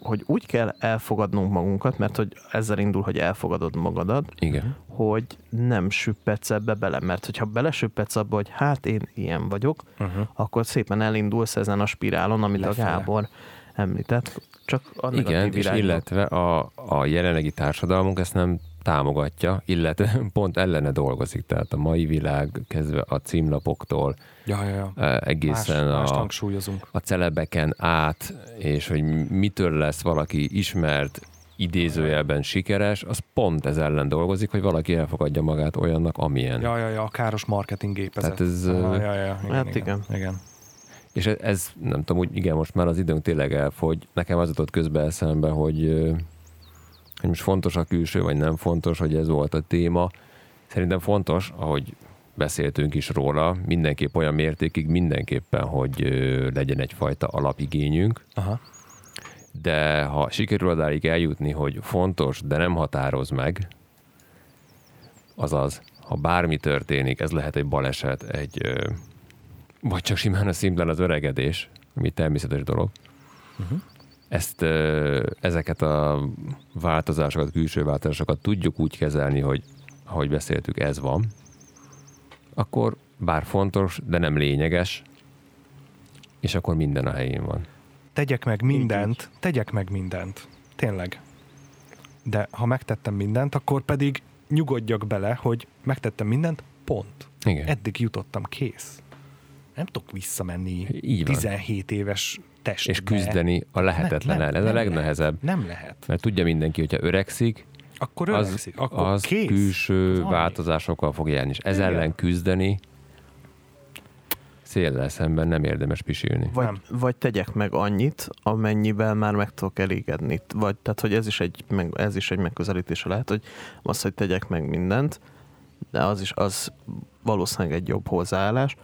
hogy úgy kell elfogadnunk magunkat, mert hogy ezzel indul, hogy elfogadod magadat, Igen. hogy nem süppetsz ebbe bele, mert hogyha belesüppetsz abba, hogy hát én ilyen vagyok, Uh-huh. akkor szépen elindulsz ezen a spirálon, amit Lefele. a Gábor említett, csak a negatív Igen, és irányba. illetve a, a jelenlegi társadalmunk ezt nem támogatja, illetve pont ellene dolgozik. Tehát a mai világ kezdve a címlapoktól Ja, ja, ja. eh, egészen Más, a, hangsúlyozunk. a celebeken át, és hogy mitől lesz valaki ismert, idézőjelben sikeres, az pont ez ellen dolgozik, hogy valaki elfogadja magát olyannak, amilyen. Ja, ja, ja, a káros marketing gépezet. Tehát ez, Aha, ja, ja, igen, hát igen. igen. igen. És ez, nem tudom, úgy igen, most már az időnk tényleg elfogy. Nekem az jutott közbe eszembe, hogy, hogy most fontos a külső, vagy nem fontos, hogy ez volt a téma. Szerintem fontos, ahogy beszéltünk is róla, mindenképp olyan mértékig mindenképpen, hogy legyen egyfajta alapigényünk, Aha. de ha sikerül odáig eljutni, hogy fontos, de nem határoz meg, azaz, ha bármi történik, ez lehet egy baleset, egy, vagy csak simán a szimplán az öregedés, ami természetes dolog. Uh-huh. Ezt, ezeket a változásokat, külső változásokat tudjuk úgy kezelni, hogy ahogy beszéltük, ez van, akkor bár fontos, de nem lényeges, és akkor minden a helyén van. Tegyek meg mindent, tegyek meg mindent. Tényleg. De ha megtettem mindent, akkor pedig nyugodjak bele, hogy megtettem mindent, pont. Igen. Eddig jutottam, kész. Nem tudok visszamenni Így van. 17 éves testbe. és küzdeni a lehetetlen Nem, ellen. nem, Ez a legnehezebb. Lehet. Nem lehet. Mert tudja mindenki, hogyha öregszik, Akkor az, öregszik, akkor az kész. külső Az változásokkal fog járni, és ez Igen. ellen küzdeni széllel szemben nem érdemes pisilni. Vagy, Nem. vagy tegyek meg annyit, amennyivel már meg tudok elégedni. Vagy, tehát, hogy ez is egy, meg, ez is egy megközelítése lehet, hogy az, hogy tegyek meg mindent, de az is az valószínűleg egy jobb hozzáállás,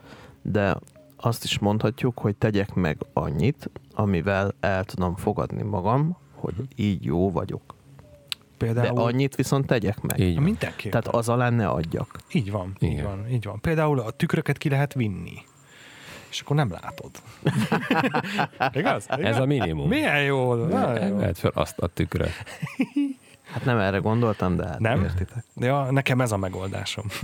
de azt is mondhatjuk, hogy tegyek meg annyit, amivel el tudom fogadni magam, hogy így jó vagyok. De Például, annyit viszont tegyek meg. Így van. mindenképp. Tehát az alá ne adjak. Így van, így Igen. van, így van. Például a tükröket ki lehet vinni. És akkor nem látod. Igaz? Ez a minimum. Milyen jó. Vedd fel azt a tükröt. Hát nem erre gondoltam, de hát Nem? értitek. Ja, nekem ez a megoldásom.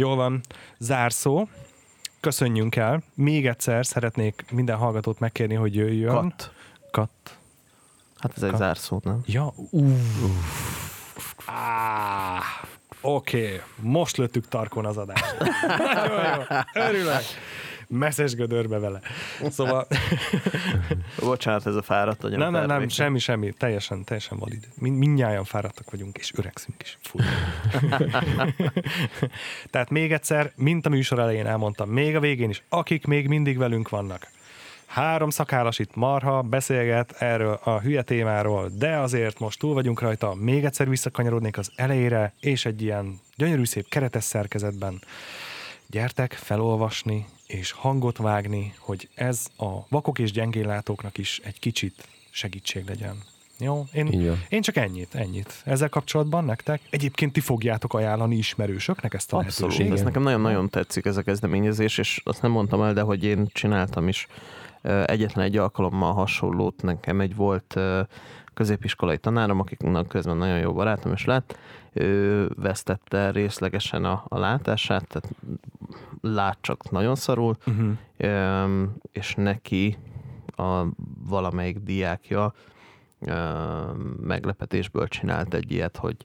Jól van. Zárszó. Köszönjünk el. Még egyszer szeretnék minden hallgatót megkérni, hogy jöjjön. Kat. Kat. Hát ez egy Kat. zárszó, nem? Ja, Ah, Oké, okay. most lőttük tarkon az adást. Nagyon jó, örülök. Messzes gödörbe vele. Szóval, Bocsánat, ez a fáradt agyam. nem, nem, nem, semmi, semmi, teljesen, teljesen valid. Mind, mindnyájan fáradtak vagyunk, és öregszünk is. Tehát még egyszer, mint a műsor elején elmondtam, még a végén is, akik még mindig velünk vannak. Három szakállas itt marha beszélget erről a hülye témáról, de azért most túl vagyunk rajta, még egyszer visszakanyarodnék az elejére, és egy ilyen gyönyörű szép keretes szerkezetben gyertek felolvasni és hangot vágni, hogy ez a vakok és gyengéllátóknak is egy kicsit segítség legyen. Jó, én, én csak ennyit, ennyit. Ezzel kapcsolatban nektek? Egyébként ti fogjátok ajánlani ismerősöknek ezt a Abszolút. lehetőséget? Ez nekem nagyon-nagyon tetszik ez a kezdeményezés, és azt nem mondtam el, de hogy én csináltam is egyetlen egy alkalommal hasonlót. Nekem egy volt középiskolai tanárom, akiknek közben nagyon jó barátom is lett, ő vesztette részlegesen a, a látását, tehát lát csak nagyon szarul, Uh-huh. És neki a valamelyik diákja meglepetésből csinált egy ilyet, hogy,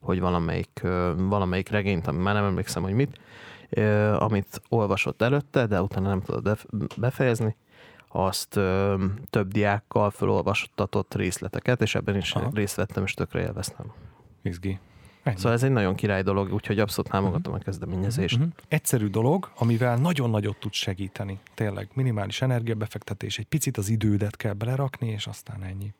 hogy valamelyik, valamelyik regényt, ami már nem emlékszem, hogy mit, amit olvasott előtte, de utána nem bef- befejezni, azt ö, több diákkal felolvastatott részleteket, és ebben is Aha. részt vettem, és tökre élveztem. Izgi. Ennyi. Szóval ez egy nagyon király dolog, úgyhogy abszolút támogatom a kezdeményezést. Uh-huh. Egyszerű dolog, amivel nagyon nagyot tud segíteni. Tényleg minimális energiabefektetés, egy picit az idődet kell belerakni, és aztán ennyi.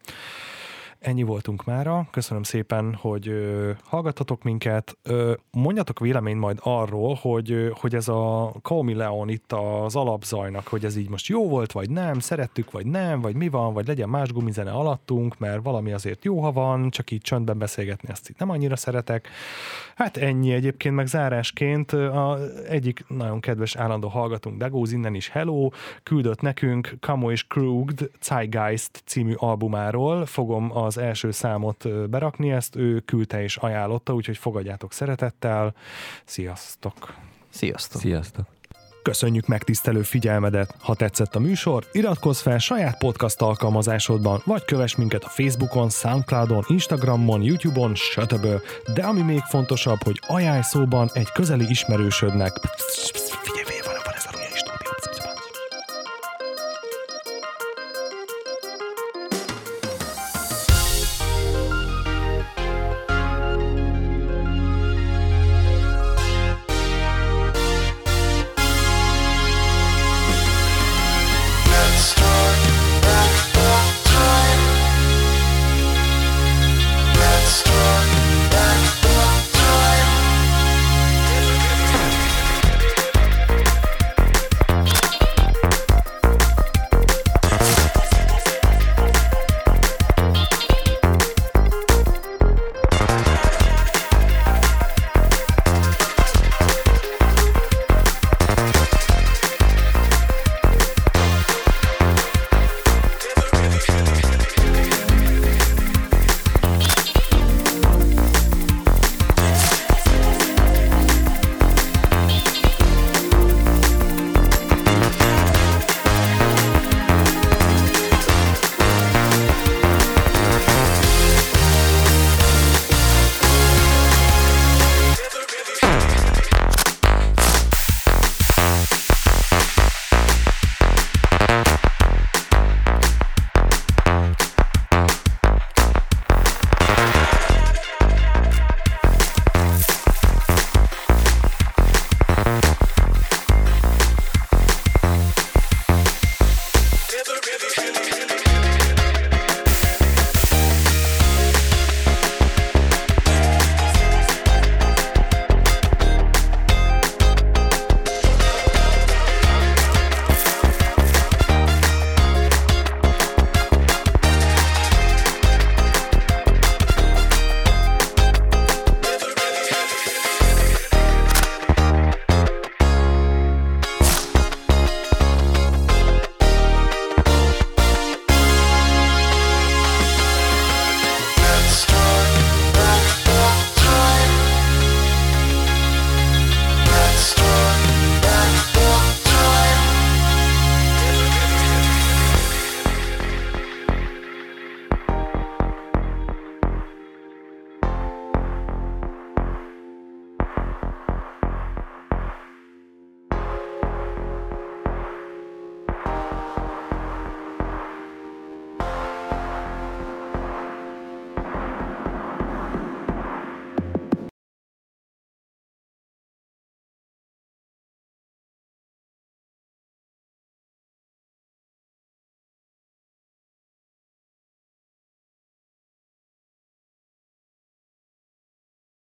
Ennyi voltunk mára. Köszönöm szépen, hogy ö, hallgattatok minket. Ö, mondjatok véleményt majd arról, hogy, ö, hogy ez a Kaomi Leon itt az alapzajnak, hogy ez így most jó volt, vagy nem, szerettük, vagy nem, vagy mi van, vagy legyen más gumizene alattunk, mert valami azért jó, ha van, csak így csöndben beszélgetni, ezt itt nem annyira szeretek. Hát ennyi egyébként, meg zárásként a egyik nagyon kedves állandó hallgatónk, Dagóz innen is Hello, küldött nekünk Kamo és Krugd Zeitgeist című albumáról. Fogom az első számot berakni, ezt ő küldte és ajánlotta, úgyhogy fogadjátok szeretettel. Sziasztok! Sziasztok! Sziasztok! Köszönjük megtisztelő figyelmedet! Ha tetszett a műsor, iratkozz fel saját podcast alkalmazásodban, vagy kövess minket a Facebookon, Soundcloudon, Instagramon, YouTube-on, stb. De ami még fontosabb, hogy ajánlj szóban egy közeli ismerősödnek. Figyelj, figyelj, van,